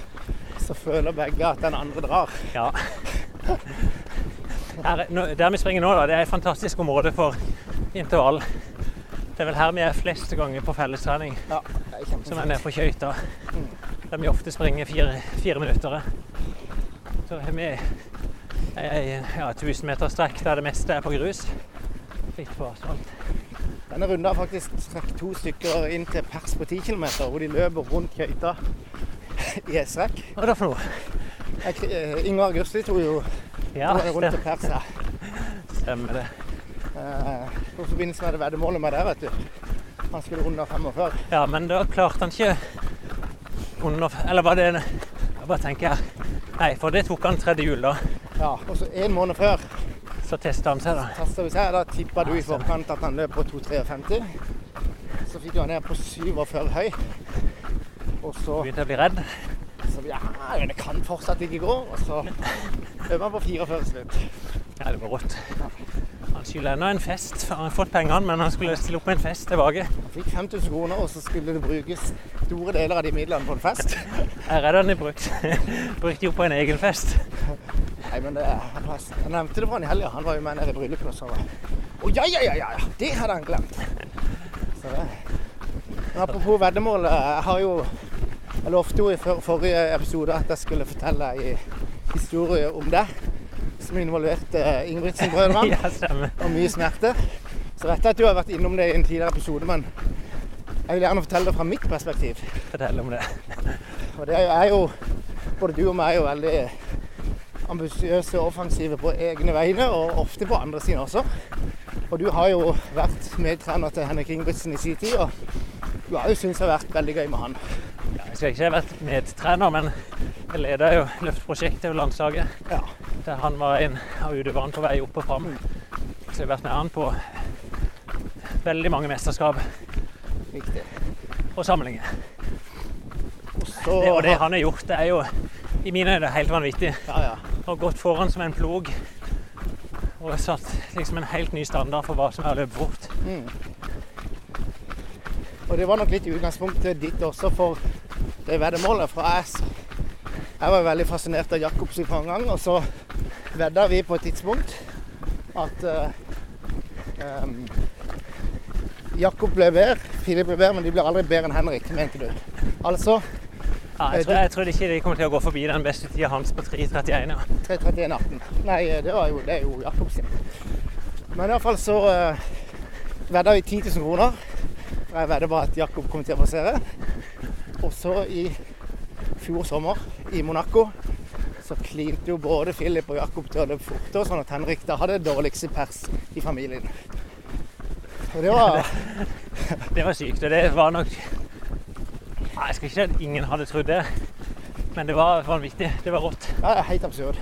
så føler begge at den andre drar. Ja. Her, der vi springer nå, da, det er et fantastisk område for intervall. Det er vel her vi er fleste ganger på fellestrening, Ja, er som er nede på Kjøyta. Der vi ofte springer fire, fire minutter. Så har vi ei ja, 1000 meter strekk der det meste er på grus. Litt på asfalt. Denne runden har faktisk trukket to stykker inn til pers på 10 km, hvor de løper rundt køyta i en strekk. Hva er det for noe? Inger eh, Ingvar Gørsli tok jo Ja, rundt til pers her. stemmer det. Eh, på forbindelse med det veddemålet med det, vet du. Han skulle under 45. Ja, men da klarte han ikke under Eller var det Jeg bare tenker her. Nei, for det tok han tredje jul, da. Ja, og så en måned før Så testa han seg, da. testa vi seg. Da tippa du i forkant at han løp på 2,53. Så fikk han ned på 47 høy. Og så Begynte å bli redd. Så ja, det kan fortsatt ikke gå. Og så øver han på 44 slutt. Ja, det var rått. Han skylder ennå en fest. Han har fått pengene, men han skulle stille opp med en fest tilbake. Han fikk 5000 kroner, og så skulle det brukes store deler av de midlene på en fest. Jeg er redd han har brukt, [LAUGHS] brukt de opp på en egen fest. Nei, men det, er plass. jeg nevnte det for han i helga. Han var jo med nede i bryllupet. Og så var Å, ja, ja, ja, ja! ja, Det hadde han glemt. Så. Men apropos veddemål. Jeg har jo Jeg lovte jo i for, forrige episode at jeg skulle fortelle en historie om det. Som involverte Ingebrigtsen-brødrene. [LAUGHS] Ja, og mye smerte. Så vet jeg at du har vært innom det i en tidligere episode, men jeg vil gjerne fortelle det fra mitt perspektiv. Fortell om det. Og det er jo Både du og meg er jo veldig ambisiøse og offensive på egne vegne, og ofte på andre sine også. Og du har jo vært medtrener til Henrik Ingebrigtsen i sin tid, og du har jo syntes det har vært veldig gøy med han. Ja, jeg skal ikke ha vært medtrener, men jeg leda jo løftprosjektet og landslaget. Ja. Der han var en av utøverne på vei opp og fram. Så jeg har vært med han på veldig mange mesterskap Riktig. og samlinger. Og så Det, og det han har gjort, det er jo i mine øyne helt vanvittig. Ja, ja. Og gått foran som en plog. Og satt liksom en helt ny standard for hva som er løpt bort. Mm. Og det var nok litt i utgangspunktet ditt også for det veddemålet. For jeg, jeg var veldig fascinert av Jacobs i gang, og så vedda vi på et tidspunkt at uh, um, Jakob ble bedre, Filip ble bedre, men de blir aldri bedre enn Henrik, mente du. Altså Ja, jeg, tror, jeg tror ikke de kommer til å gå forbi den beste tida hans på 3.31. Ja. 3.31,18. Nei, det, var jo, det er jo Jakobs sin. Men iallfall så uh, vedda vi 10 000 kroner. For jeg vedda bare at Jakob kommer til å passere. Og så i fjor sommer i Monaco så klinte jo både Philip og Jakob til å løpe fortere, sånn at Henrik da hadde dårligste pers i familien. Og det var [LAUGHS] Det var sykt, og det var nok Nei, Jeg skal ikke si at ingen hadde trodd det, men det var vanvittig. Det var rått. Ja, det er helt absurd.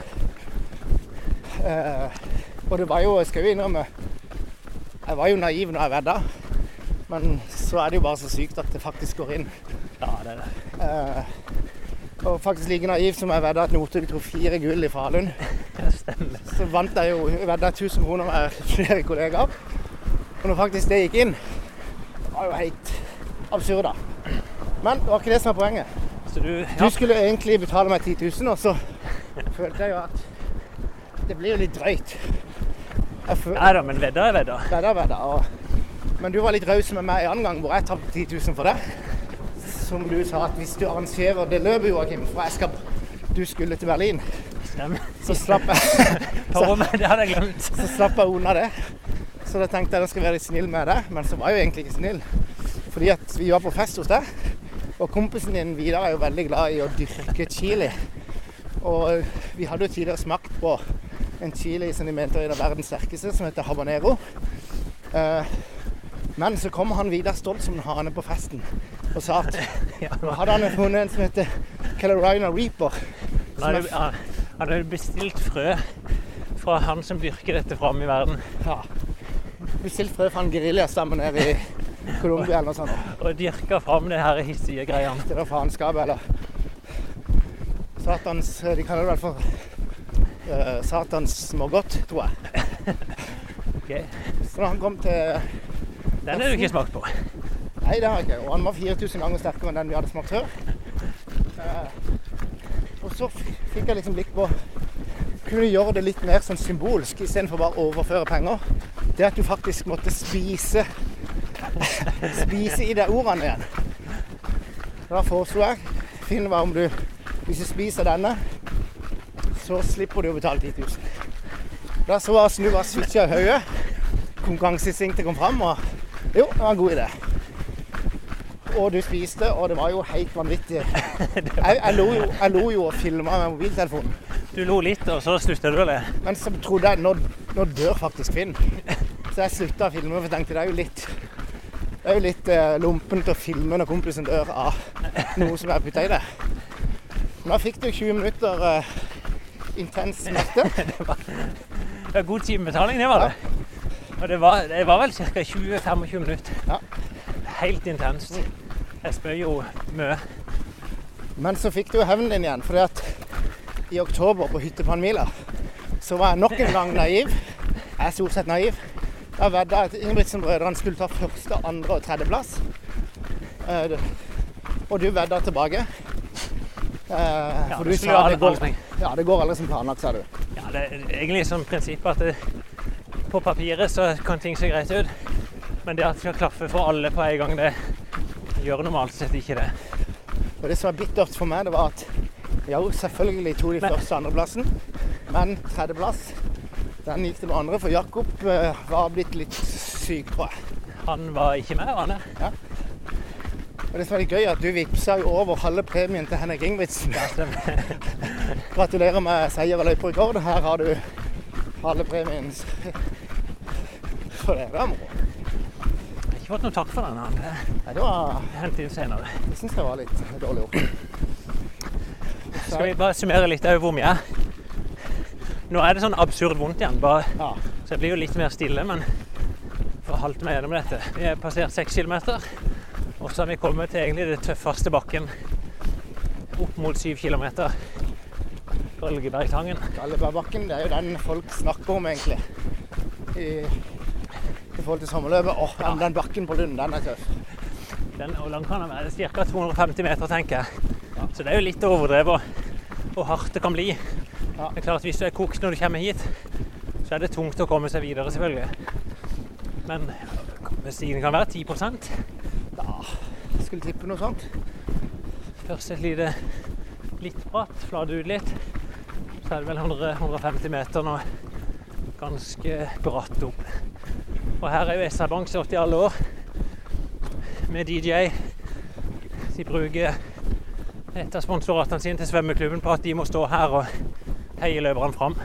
Uh, og det var jo, jeg skal jo innrømme, jeg var jo naiv når jeg vedda. Men så er det jo bare så sykt at det faktisk går inn. Ja, det er det. Uh, og faktisk like naiv som jeg vedda at Northug dro fire gull i Falun. [LAUGHS] Stemmer. Så vant jeg jo jeg vedda 1000 kroner med flere kollegaer. Og når faktisk det gikk inn, det var jo helt absurd, da. Men det var ikke det som var poenget. Så du Du skulle egentlig betale meg 10 000, og så følte jeg jo at det blir jo litt drøyt. Nei da, men vedda er vedda. Vedda, er vedda. Og, men du var litt raus med meg en annen gang hvor jeg tapte 10 000 for det. Som du sa at hvis du arrangerer det løpet, Joakim, for jeg skal, du skulle til Berlin, Stemmer. så slapp jeg, [LAUGHS] så, det hadde jeg glemt. så slapp jeg unna det. Så da tenkte jeg at jeg skulle være litt snill med deg, men så var jeg jo egentlig ikke snill. Fordi at vi var på fest hos deg, og kompisen din Vidar er jo veldig glad i å dyrke chili. Og vi hadde jo tidligere smakt på en chili som de mente var en av verdens sterkeste, som heter habanero. Eh, men så kom han Vidar stolt som en hane på festen og sa at [LAUGHS] nå hadde han funnet en som heter Calorina Reaper. han hadde, bestilt frø fra han som dyrker dette fram i verden, Ja, bestilt frø fra en geriljastamme nede i Colombia eller noe sånt. [LAUGHS] og dyrka fram det her hissige greiene. Det var faenskapet, eller Satans De kaller det vel for uh, Satans smågodt, tror jeg. [LAUGHS] Ok. Så da han kom til Den har du ikke smakt på. Nei, det har jeg ikke. Og han var 4000 ganger sterkere enn den vi hadde smakt før. Uh, og så fikk jeg liksom blikk på Kunne gjøre det litt mer sånn symbolsk istedenfor bare å overføre penger? Det at du faktisk måtte spise Spise i deg ordene igjen. Da foreslo jeg Finn hva om du Hvis du spiser denne, så slipper du å betale 10 000. Da så jeg snu var switcha i hodet. Konkurranseinstinktet kom fram, og jo, det var en god idé. Og du spiste, og det var jo helt vanvittig. [LAUGHS] Jeg, jeg, lo, jo, jeg lo jo og filma med mobiltelefonen. Du lo litt, og så slutta du å le. Men så trodde jeg nå, nå dør faktisk Finn. Så jeg slutta å filme, for jeg tenkte det er jo litt det er jo litt eh, lompent å filme når kompisen dør av noe som er putta i det. Nå fikk du 20 minutter eh, intens smerte. [LAUGHS] Det var god timebetaling, det var det. Og det var, det var vel ca. 20-25 minutter. Ja. Helt intenst. Jeg spør jo mye. Men så fikk du hevnen din igjen, fordi at i oktober på Hyttepannmila så var jeg nok en gang naiv. Jeg er stort sett naiv. Da vedda jeg at Ingebrigtsen-brødrene skulle ta første, andre og tredjeplass. Eh, Og du vedda tilbake. Eh, Ja, For du sa det går, ja, det går aldri som planlagt, sa du. Ja, det er egentlig sånn prinsipp at det, på papiret så kan ting se greit ut, men det at det skal klaffe for alle på en gang, det gjør normalt sett ikke det. Og det som var bittert for meg, det var at jo, selvfølgelig tok de første- andreplassen, men tredjeplass den gikk til noen andre, for Jakob eh, var blitt litt syk, tror jeg. Han var ikke med, han det? Og det som er litt gøy, er at du vippsa jo over halve premien til Henrik Ingebrigtsen. Ja. [LAUGHS] Gratulerer med seier og løyperekord. Her har du halve premien. For det er moro. Jeg har ikke fått noe takk for den. Han Nei, det var Hent inn senere. Det syns jeg var litt dårlig gjort. Skal vi bare summere litt over hvor vi er? Nå er det sånn absurd vondt igjen, bare, Ja. så jeg blir jo litt mer stille, men for å halte meg gjennom dette. Vi har passert seks kilometer, og så har vi kommet til egentlig det tøffeste bakken opp mot syv kilometer. Galgebergtangen. Galgebergbakken, det er jo den folk snakker om, egentlig. I, i forhold til sommerløpet. Åh, ja, den bakken på Lund, den er tøff. Den, og lang kan den være ca. 250 meter, tenker jeg. Så det er jo litt overdrevet hvor hardt det kan bli. Ja. Det er klart Hvis du er kokt når du kommer hit, så er det tungt å komme seg videre, selvfølgelig. Men stigningen kan være 10% Ja, jeg skulle tippe noe sånt. Først et lite litt bratt, flate ut litt. Så er det vel 100, 150 meter nå. Ganske bratt opp. Og her er jo SR Bank stått i alle år med DJ. De bruker et av sponsoratene sine til svømmeklubben på at de må stå her og heie løperne fram.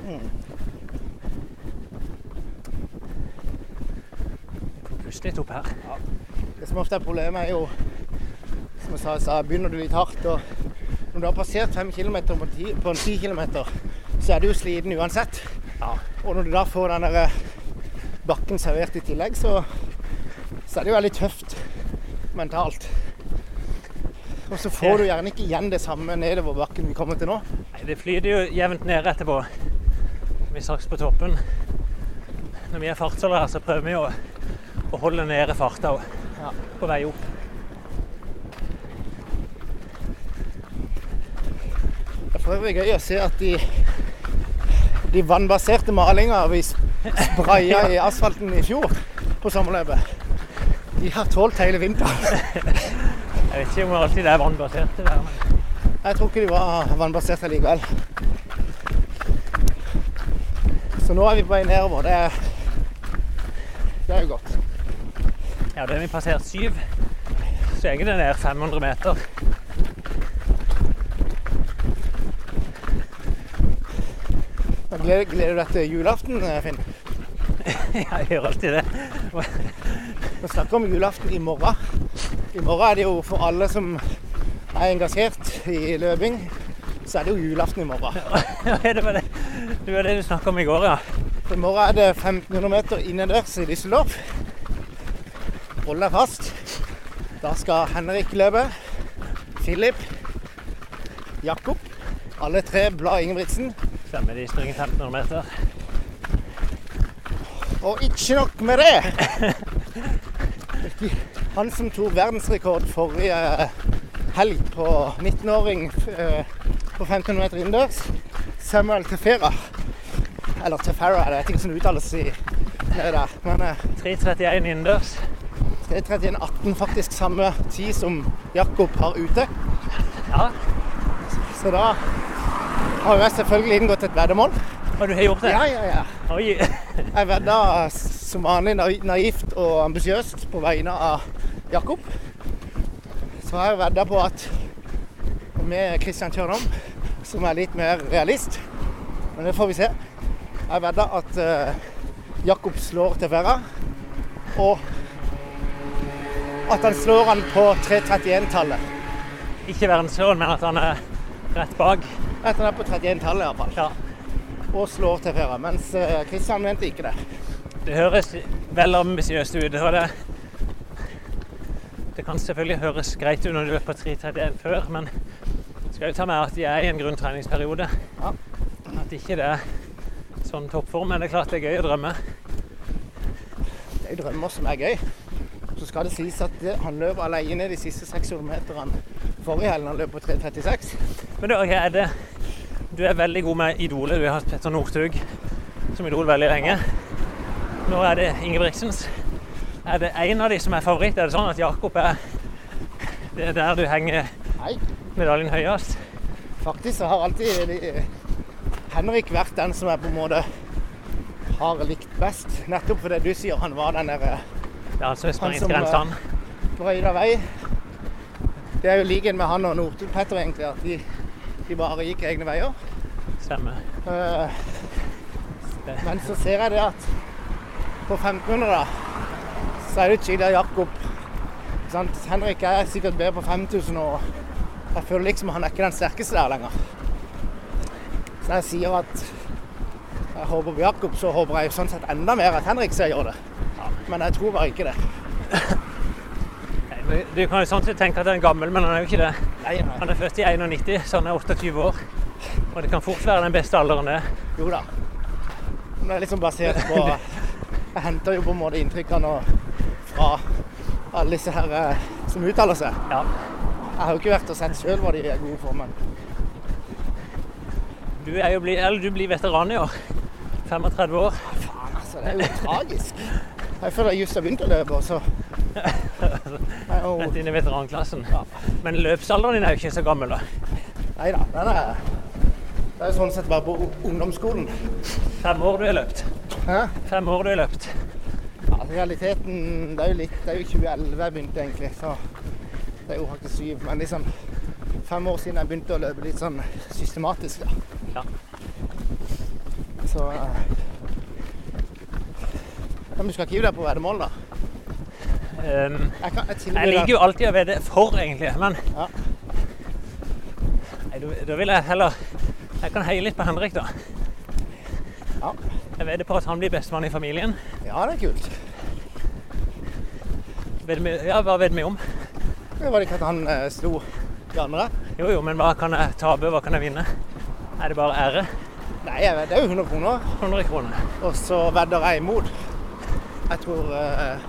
Pust litt opp her. Det som ofte er problemet, er jo som jeg sa så begynner du litt hardt. og Når du har passert 5 km på en ti- på en 10 km, så er du jo sliten uansett. Ja. Og når du da får den der eh, bakken servert i tillegg, så, så er det jo veldig tøft mentalt. Og så får du gjerne ikke igjen det samme nedover bakken vi kommer til nå. Nei, det flyter jo jevnt ned etterpå. Vi straks på toppen. Når vi er fartsholdere her, så prøver vi å, å holde nede farta Ja. på vei opp. Det er for øvrig gøy å se at de, de vannbaserte malinga vi spraya [LAUGHS] i asfalten i fjor på sommerløpet, de har tålt hele vinteren. [LAUGHS] Jeg vet ikke om det alltid er vannbasert. det der, men Jeg tror ikke de var vannbaserte likevel. Så nå er vi på vei nedover. Det er, det er jo godt. Ja, da har vi passert syv. Så er det ned 500 meter. Gleder, gleder du deg til julaften, Finn? [LAUGHS] Finn? Jeg gjør alltid det. Vi snakker om julaften i morgen. I morgen er det jo for alle som er engasjert i løping, så er det jo julaften i morgen. Ja, [LAUGHS] det var det, det var det du snakka om i går, ja. I morgen er det 1500 meter innendørs i Düsseldorf. Hold deg fast. Da skal Henrik løpe. Philip. Jakob. Alle tre Blad Ingebrigtsen. Stemmer, de springer 1500 meter. Og ikke nok med det. [LAUGHS] Han som tok verdensrekord forrige helg på 19-åring eh, på 1500 meter innendørs, Samuel Tefera. Eller Tefera, det er ikke som uttales i nede der. Men eh, 3.31 innendørs. 3.31,18 faktisk samme tid som Jakob har ute. Ja, Så da har jeg selvfølgelig inngått et veddemål. og du har gjort det? Ja, ja, ja. Oi. Jeg vedda som vanlig naivt og ambisiøst på vegne av Jakob. Så har jeg vedda på at med Christian Tjørnom, som er litt mer realist, men det får vi se. Jeg vedda at eh, Jakob slår til Ferra, og at han slår han på 3.31-tallet. Ikke verdensrekord, men at han er rett bak. At han er på 31-tallet iallfall. Ja. Og slår til Ferra. Mens Kristian Christian mente ikke det. Det høres vel ambisiøst ut. Og det, det kan selvfølgelig høres greit ut når du er på 3.31 før, men Skal jo ta med at de er i en grunntreningsperiode. Ja. At ikke det er sånn toppform. Men det er klart det er gøy å drømme. Det er jo drømmer som er gøy. Så skal det sies at han løp alene de siste 600 meterne forrige helg. Han løp på 3.36. Men du, er det, du er veldig god med idolet. Du har hatt Petter Northug som idol veldig lenge. Nå er det Ingebrigtsens. Er det en av de som er favoritt? Er det sånn at Jakob er det er der du henger Nei, medaljen høyest? faktisk så har alltid Henrik vært den som jeg på en måte har likt best. Nettopp fordi du sier han var den der Det er altså Han som, sprintgrensen. brøyta vei. Det er jo liken med han og Northug-Petter, egentlig. At de, de bare gikk egne veier. Stemmer. Uh, Men så ser jeg det at på 1500 da, så er det av Jakob. Henrik er sikkert bedre på 5000 og jeg føler liksom han er ikke den sterkeste der lenger. Så jeg sier at jeg håper på Jakob, så håper jeg sånn sett enda mer at Henrik skal gjøre det. Men jeg tror bare ikke det. Du kan jo sånn sett tenke at han er gammel, men han er jo ikke det. Nei, nei. Han er født i 91, så han er 28 år. Og det kan fort være den beste alderen det. Jo da. Men det er liksom basert på [LAUGHS] Jeg henter jo på en måte inntrykkene fra alle disse her eh, som uttaler seg. Ja. Jeg har jo ikke vært og sett sjøl hva de er gode for, men Du, er jo bli, eller du blir veteran i år. 35 år. faen, altså. Det er jo tragisk. Jeg føler jeg just har begynt å løpe, [LAUGHS] og så Rett inn i veteranklassen. Ja. Men løpsalderen din er jo ikke så gammel, da. Nei da. Den er Det er jo sånn sett bare på ungdomsskolen. Fem år du har løpt. Hæ? Fem år du har løpt. Ja, realiteten Det er jo litt Det er jo 2011 jeg begynte, egentlig. Så det er jo faktisk syv. Men liksom fem år siden jeg begynte å løpe litt sånn systematisk, da. Ja. Så eh, Men du skal ikke gi deg på veddemål, da? Um, Jeg, kan, jeg, jeg liker jo alltid å vedde for, egentlig. Men Ja. nei, da, da vil jeg heller Jeg kan heie litt på Henrik, da. Jeg vedder på at han blir bestemann i familien. ja, det er kult. Ved, Ja, hva vedder vi om? Det var det ikke at han eh, slo de andre? Jo, jo, men hva kan jeg tape, hva kan jeg vinne? Er det bare ære? Nei, jeg vet, det er jo 100 kroner. 100 kroner. Og så vedder jeg imot. Jeg tror eh,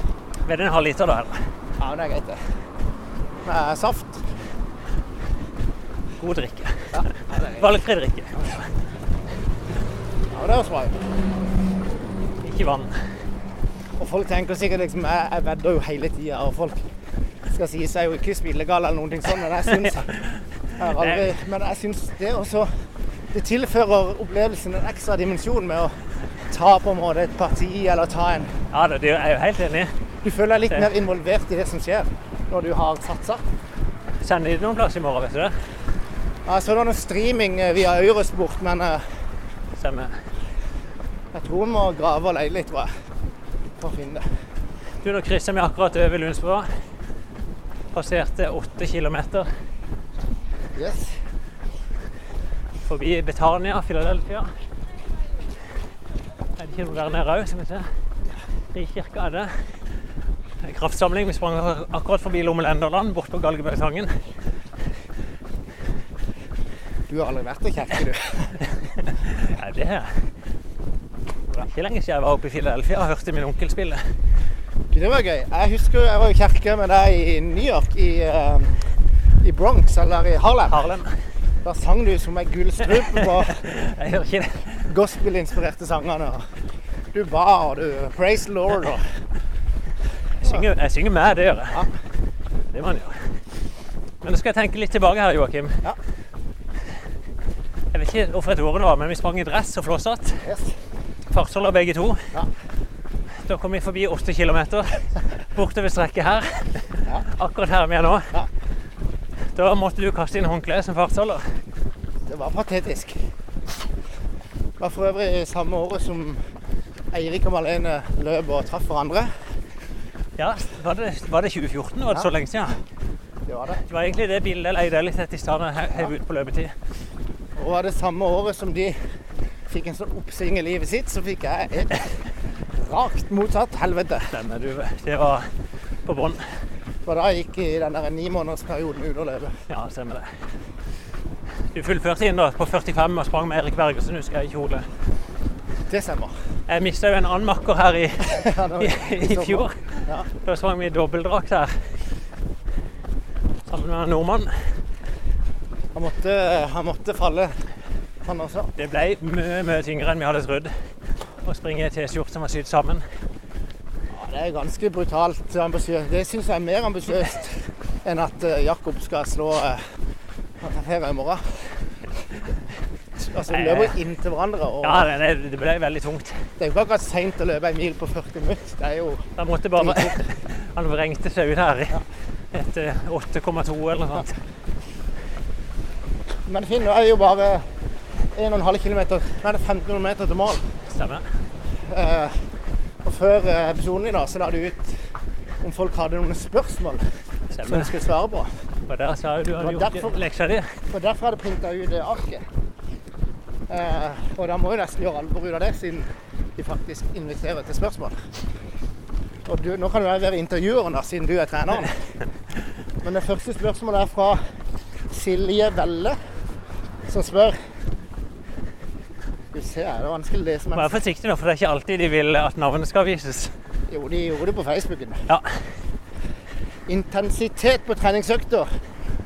Vedder en halv liter, da? eller? Ja, det er greit, det. Eh, saft. God drikke. Ja, ja. Valgfri drikke. Ja, det høres bra ut. Ikke vann. Og folk tenker sikkert liksom Jeg, jeg vedder jo hele tida, og folk skal si seg jo ikke spillegal eller noen ting sånn, men jeg syns [LAUGHS] aldri, Men jeg syns det også Det tilfører opplevelsen en ekstra dimensjon med å ta på en måte et parti eller ta en Ja, det, det er jeg jo helt enig. Du føler deg litt mer involvert i det som skjer når du har satsa. Sender de noen plass i morgen, vet du det? Jeg så det var noe streaming eh, via Eurosport, men Stemmer. jeg tror vi må grave og leie litt, tror jeg, for å finne det. Du, nå krysser vi akkurat over Lundsbrua. Passerte åtte kilometer Yes. forbi Betania, Philadelphia. Er det ikke noe der nede òg, vi se. Frikirka er det. Kraftsamling. Vi sprang akkurat forbi Lommelenderland, bort på Galgebøytangen. Du har aldri vært i kirke, du. [LAUGHS] Det Det er ikke lenge siden jeg var oppe i Philadelphia og hørte min onkel spille. Det var gøy. Jeg husker jeg var i kirke med deg i New York, i, uh, i Bronx, eller i Harlem. Harlem. Da sang du som ei gullstrupe [LAUGHS] på Jeg gjør ikke det. gospel-inspirerte sangene. Du ba, og du praise Lord. Og, Jeg synger, jeg synger med, det gjør jeg. Ja. Det må en gjøre. Men nå skal jeg tenke litt tilbake her, Joakim. Ja. Ikke hvorfor et år det var, men vi sprang i dress og flosshatt. yes. Fartsholder begge to. Ja. Da kom vi forbi 8 kilometer bortover strekket her. Ja. Akkurat her vi er nå. Ja. Da måtte du kaste inn håndkleet som fartsholder. Det var patetisk. Det var for øvrig samme året som Eirik og Malene løp og traff hverandre. Ja, var det, var det 2014? Var det Ja. så lenge siden? Det var det. Det var egentlig det bildet jeg leide litt etter i stad da jeg ut på løpetid. Og var det samme året som de fikk en sånn oppsving i livet sitt, så fikk jeg et rakt motsatt helvete. Stemmer du. Det var på bånn. For da gikk i den der ni månedersperioden ut og løpe. Ja, stemmer det. Du fullførte inn da på 45 og sprang med Erik Bergersen, husker jeg, i kjole. Det stemmer. Jeg mista jo en annen makker her i, [LAUGHS] Ja, i, i fjor. Ja. Da sprang vi i dobbeltdrakt her. Sammen med en nordmann. Han måtte, han måtte falle, han også. Det ble mye, mye tyngre enn vi hadde trodd å springe i T-skjorte som var sydd sammen. Ja, det er ganske brutalt ambisiøst. Det syns jeg er mer ambisiøst enn at eh, Jakob skal slå her i morgen. Altså, vi løper inntil hverandre. og Ja, det, det- det ble veldig tungt. Det er jo ikke akkurat seint å løpe en mil på 40 minutter. Det er jo Han måtte bare Han vrengte seg ut her Ja. etter 8,2 eller noe sånt. Men Finn, er jo bare 1,5 km Nei, det er 1500 meter til mål. Stemmer. Eh, og før eh, episoden i dag så la du ut om folk hadde noen spørsmål som de skulle svare på. Og der sa du Det hadde gjort derfor- leksa di. Og derfor hadde jeg printa ut det arket. Eh, og da må jo nesten gjøre alvor ut av det, siden de faktisk inviterer til spørsmål. Og du, nå kan du være intervjueren, da, siden du er treneren. [LAUGHS] Men det første spørsmålet er fra Silje Velle, som spør Du vi se, her, det er vanskelig å lese. Vær Men... forsiktig nå, for det er ikke alltid de vil at navnet skal vises. Jo, de gjorde det på Facebooken. Ja. Intensitet på treningsøkter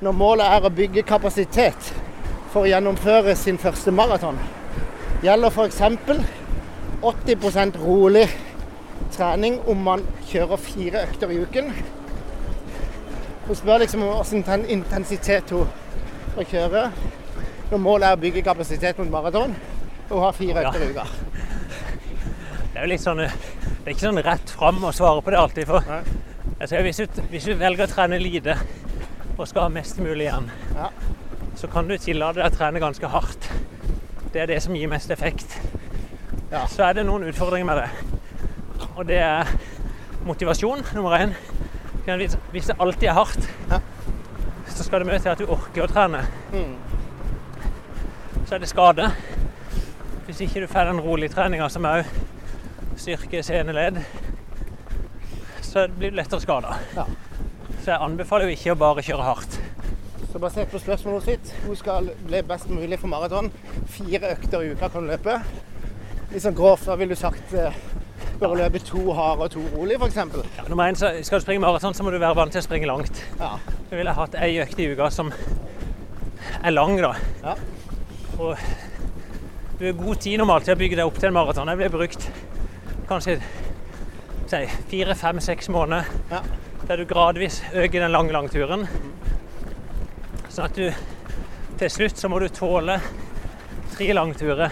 når målet er å bygge kapasitet for å gjennomføre sin første maraton. Gjelder f.eks. 80% rolig trening om man kjører fire økter i uken. Hun spør liksom om hvilken intensitet hun skal kjøre når målet er å bygge kapasitet mot maraton og ha fire økter i uka. Det er jo litt sånn Det er ikke sånn rett fram å svare på det alltid. For altså, hvis, du, hvis du velger å trene lite og skal ha mest mulig igjen, Ja. så kan du tillate deg å trene ganske hardt. Det er det som gir mest effekt. Ja. Så er det noen utfordringer med det. Og det er motivasjon, nummer én. Hvis det alltid er hardt, Ja. så skal det mye til at du orker å trene. Mm. Så er det skade. Hvis ikke du får den rolige treninga som òg styrker seneledd, så blir du lettere skada. Ja. Så jeg anbefaler jo ikke å bare kjøre hardt. Så basert på spørsmålet sitt, hun skal bli best mulig for maraton. Fire økter i uka kan du løpe. Litt sånn grovt, da ville du sagt eh, bør løpe to harde og to rolig, f.eks. Ja, nummer én, så skal du springe maraton, så må du være vant til å springe langt. Ja. Så ville hatt ei økt i uka som er lang, da. Ja. Og du har god tid normalt til å bygge deg opp til en maraton. Jeg ville brukt kanskje si, fire, fem, seks måneder Ja. der du gradvis øker den lange langturen. Sånn at du til slutt så må du tåle tre langturer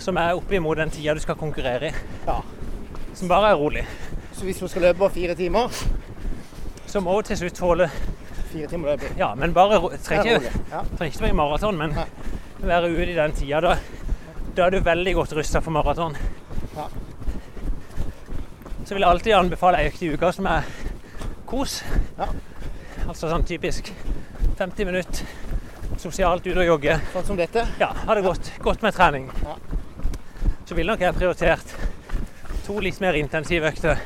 som er oppimot den tida du skal konkurrere i. ja. Som bare er rolig. Så hvis hun skal løpe på fire timer Så må hun til slutt tåle Fire timer løpe. Ja, men bare trenger er ikke. Ja. trenger ikke være i maraton, men Nei. være ute i den tida. Da, da er du veldig godt rusta for maraton. Ja. Så vil jeg alltid anbefale ei økt i uka som er kos. Ja. Altså sånn typisk 50 minutter sosialt ute og jogge. Sånn som dette. Ja, ha det godt, godt med trening. Ja. Så ville nok jeg prioritert to litt mer intensive økter.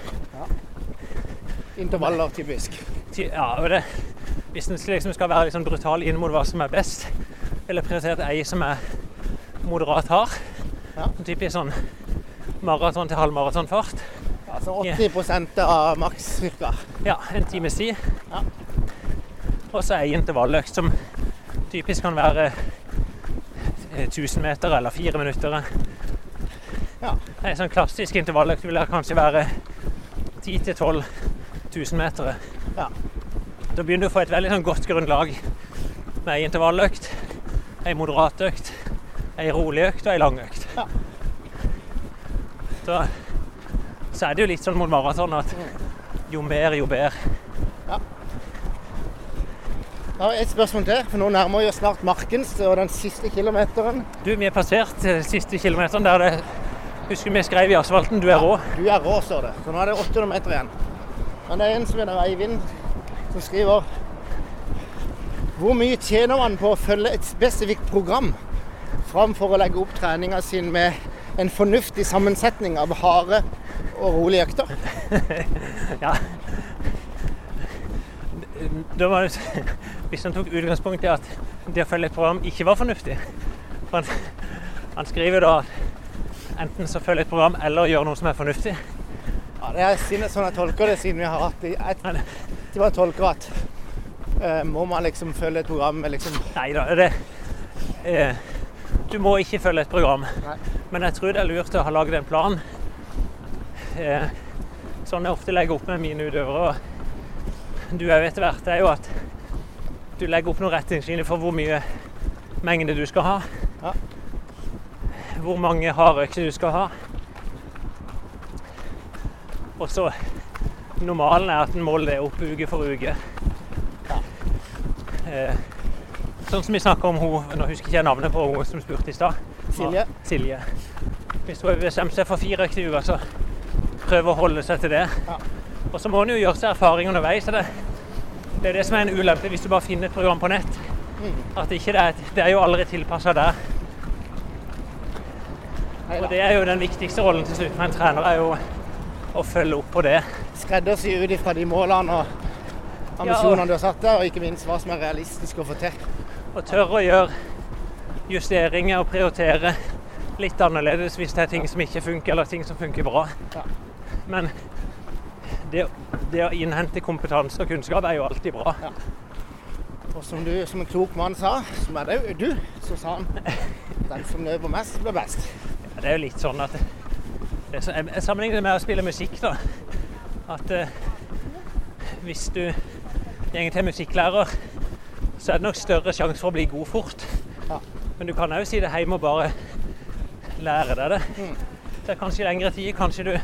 Intervaller, typisk. Ja, og det, hvis en liksom skal være sånn brutal inn mot hva som er best, eller prioritert ei som er moderat hard. Ja. Typisk sånn maraton til halvmaratonfart. Altså 80% av maks cirka. Ja, en times tid. Ja. Og så ei intervalløkt som typisk kan være eh, 1000 meter eller fire minutter. Ja. En sånn klassisk intervalløkt vil kanskje være 10-12 000 meter. Ja. Da begynner du å få et veldig sånn godt grunnlag med ei intervalløkt, ei moderat økt, ei rolig økt og ei lang økt. Ja. Så, så er det jo litt sånn mot maraton at jo mer, jo bedre. Jeg har et spørsmål til, for nå nærmer vi oss snart Markens og den siste kilometeren. Du, vi er passert eh, siste kilometeren der det Husker vi skrev i asfalten 'du er rå'. Du er rå, står det. Så nå er det 800 meter igjen. Men det er en som heter Eivind, som skriver Hvor mye tjener man på å følge et spesifikt program framfor å legge opp treninga sin med en fornuftig sammensetning av harde og rolige økter? [LAUGHS] Ja. da var det, Hvis han tok utgangspunkt i at det å følge et program ikke var fornuftig For han, han skriver da at enten så følge et program eller gjøre noe som er fornuftig. Ja, det er sånn jeg tolker det, siden vi har hatt det. Jeg, jeg bare tolker at eh, må man liksom følge et program med liksom nei da, det eh, Du må ikke følge et program. Nei. Men jeg tror det er lurt å ha laget en plan. Eh, sånn jeg ofte legger opp med mine utøvere, og du òg etter hvert, det er jo at du legger opp noen retningslinjer for hvor mye mengde du skal ha. Ja. Hvor mange hardøkter du skal ha. Og så Normalen er at en måler det opp uke for uke. Eh, sånn som vi snakka om hun, Nå husker jeg ikke navnet på hun som spurte i stad. Silje. Silje. Hvis hun bestemt seg for fire økter i uka, så prøve å holde seg til det. Ja. Og så må en jo gjøre seg erfaring underveis. Det, det er det som er en ulempe hvis du bare finner et program på nett. At ikke det, er, det er jo aldri tilpassa der. Heida. Og det er jo den viktigste rollen til slutt med en trener, er jo å følge opp på det. Skreddersy ut ifra de målene og ambisjonene du har satt der, og ikke minst hva som er realistisk å få til. Og tørre å gjøre justeringer og prioritere litt annerledes hvis det er ting som ikke funker, eller ting som funker bra. Ja. Men det, det å innhente kompetanse og kunnskap er jo alltid bra. Ja. Og som du som en klok mann sa, som er det jo du, så sa han den som løper mest, blir best. Ja, Det er jo litt sånn at det så, Jeg sammenligner det med å spille musikk, da. At eh, hvis du går til musikklærer, så er det nok større sjanse for å bli god fort. Ja. Men du kan òg si det hjemme og bare lære deg det. Mm. Det er kanskje lengre tid. Kanskje du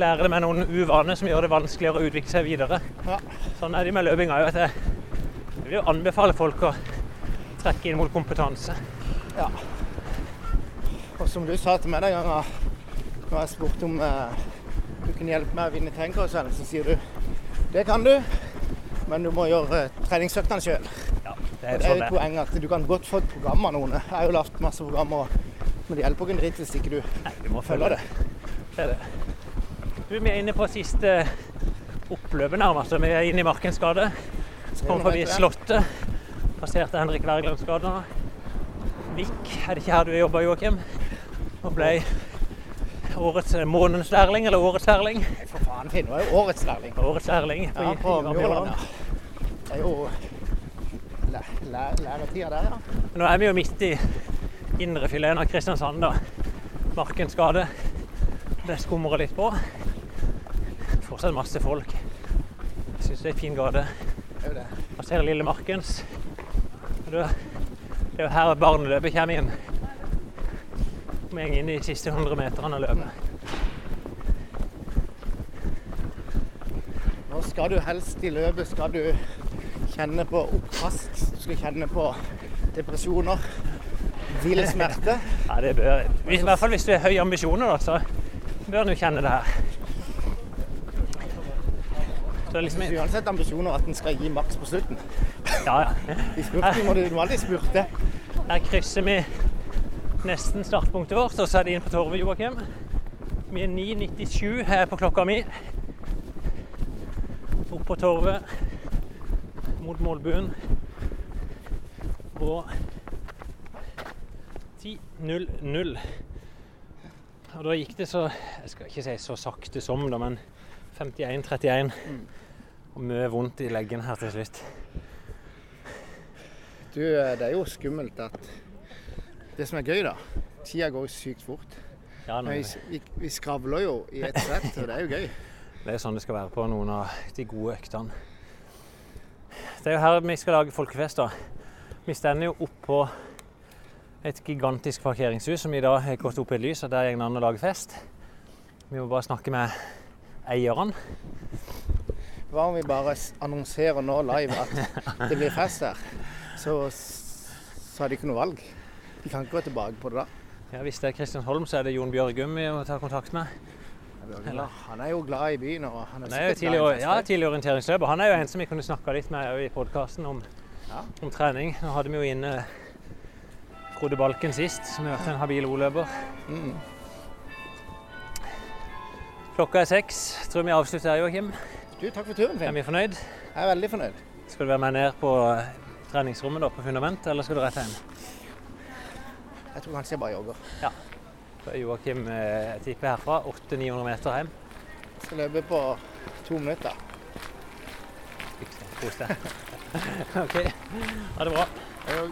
lærer det med noen uvaner som gjør det vanskeligere å utvikle seg videre. Ja. Sånn er det med løping òg. Jeg vil jo anbefale folk å trekke inn mot kompetanse. Ja. Og som du sa til meg den gangen når jeg spurte om eh, du kunne hjelpe meg å vinne terrengkarusellen, så sier du det kan du, men du må gjøre eh, treningsøktene sjøl. Ja, det Det er er sånn jo et poeng at du kan godt få et program av noen. Jeg har jo lagd masse programmer, men det hjelper ikke en dritt hvis ikke du Nei, du må følge det. Det er det. Du, vi er inne på siste oppløpet nærmest. Vi er inne i Markens gate. Kom forbi Slottet. Passerte Henrik Wergelands gate. Vik, er det ikke her du jobber, Joakim? Og ble årets eh, månedens lærling, eller årets lærling. Nei, for faen, Finn, er jo årets lærling. Årets lærling på, Ja, på. Mjøland. Ja. Det er jo læ læ læretida der, ja. Nå er vi jo midt i indrefileten av Kristiansand, da. Markens gate. Det skumrer litt på. Fortsatt masse folk. Jeg syns det er en fin gate. Ser. Passerer Lille Markens. Det er jo her barneløpet kommer inn. Går inn i de siste 100 meterne av løpet. Nå skal du helst i løpet skal du kjenne på oppkast, du skal kjenne på depresjoner, vill smerte. Ja, det bør, I hvert fall hvis du har høye ambisjoner, da, så bør du kjenne det her. Er liksom, uansett ambisjoner at en skal gi maks på slutten. ja, ja. I spurten må du, du alltid spurte. Her krysser vi nesten startpunktet vårt, og så er det inn på Torvet, Joakim. Vi er 9.97 her på klokka mi. Opp på Torvet mot målbuen. Og 10.00. Og da gikk det så Jeg skal ikke si så sakte som, da, men 51-31. Og mye vondt i leggen her til slutt. Du, eh, det er jo skummelt at Det som er gøy, da Tida går jo sykt fort. Ja, vi, vi, vi skravler jo i ett sett, og det er jo gøy. [LAUGHS] Det er sånn det skal være på noen av de gode øktene. Det er jo her vi skal lage folkefest. da. Vi stender jo oppå et gigantisk parkeringshus som i dag har gått opp i et lys, og der går det an å lage fest. Vi må bare snakke med eierne. Hva om vi bare annonserer nå live at [LAUGHS] det blir fest her? Så, så har de ikke noe valg. De kan ikke gå tilbake på det da. Ja, Hvis det er Kristian Holm, så er det Jon Bjørgum vi må ta kontakt med. Eller? Han er jo glad i byen. og han er Han er jo tidlig, ja, tidlig orienteringsløper. Han er jo en som vi kunne snakka litt med i podkasten om, Ja. om trening. Nå hadde vi jo inne Frode Balken sist, som har vært en habil O-løper. Mm. Klokka er seks. Tror vi avslutter her, Joakim. Du, takk for turen, Finn. Er vi fornøyd? Jeg er veldig fornøyd. Skal du være med ned på treningsrommet da, på fundament, eller skal du rett hjem? Jeg tror kanskje jeg bare jogger. Så Joakim eh, tipper herfra 800-900 meter hjem. Jeg skal løpe på to minutter. Kos deg. [LAUGHS] OK. Ha det bra. Jeg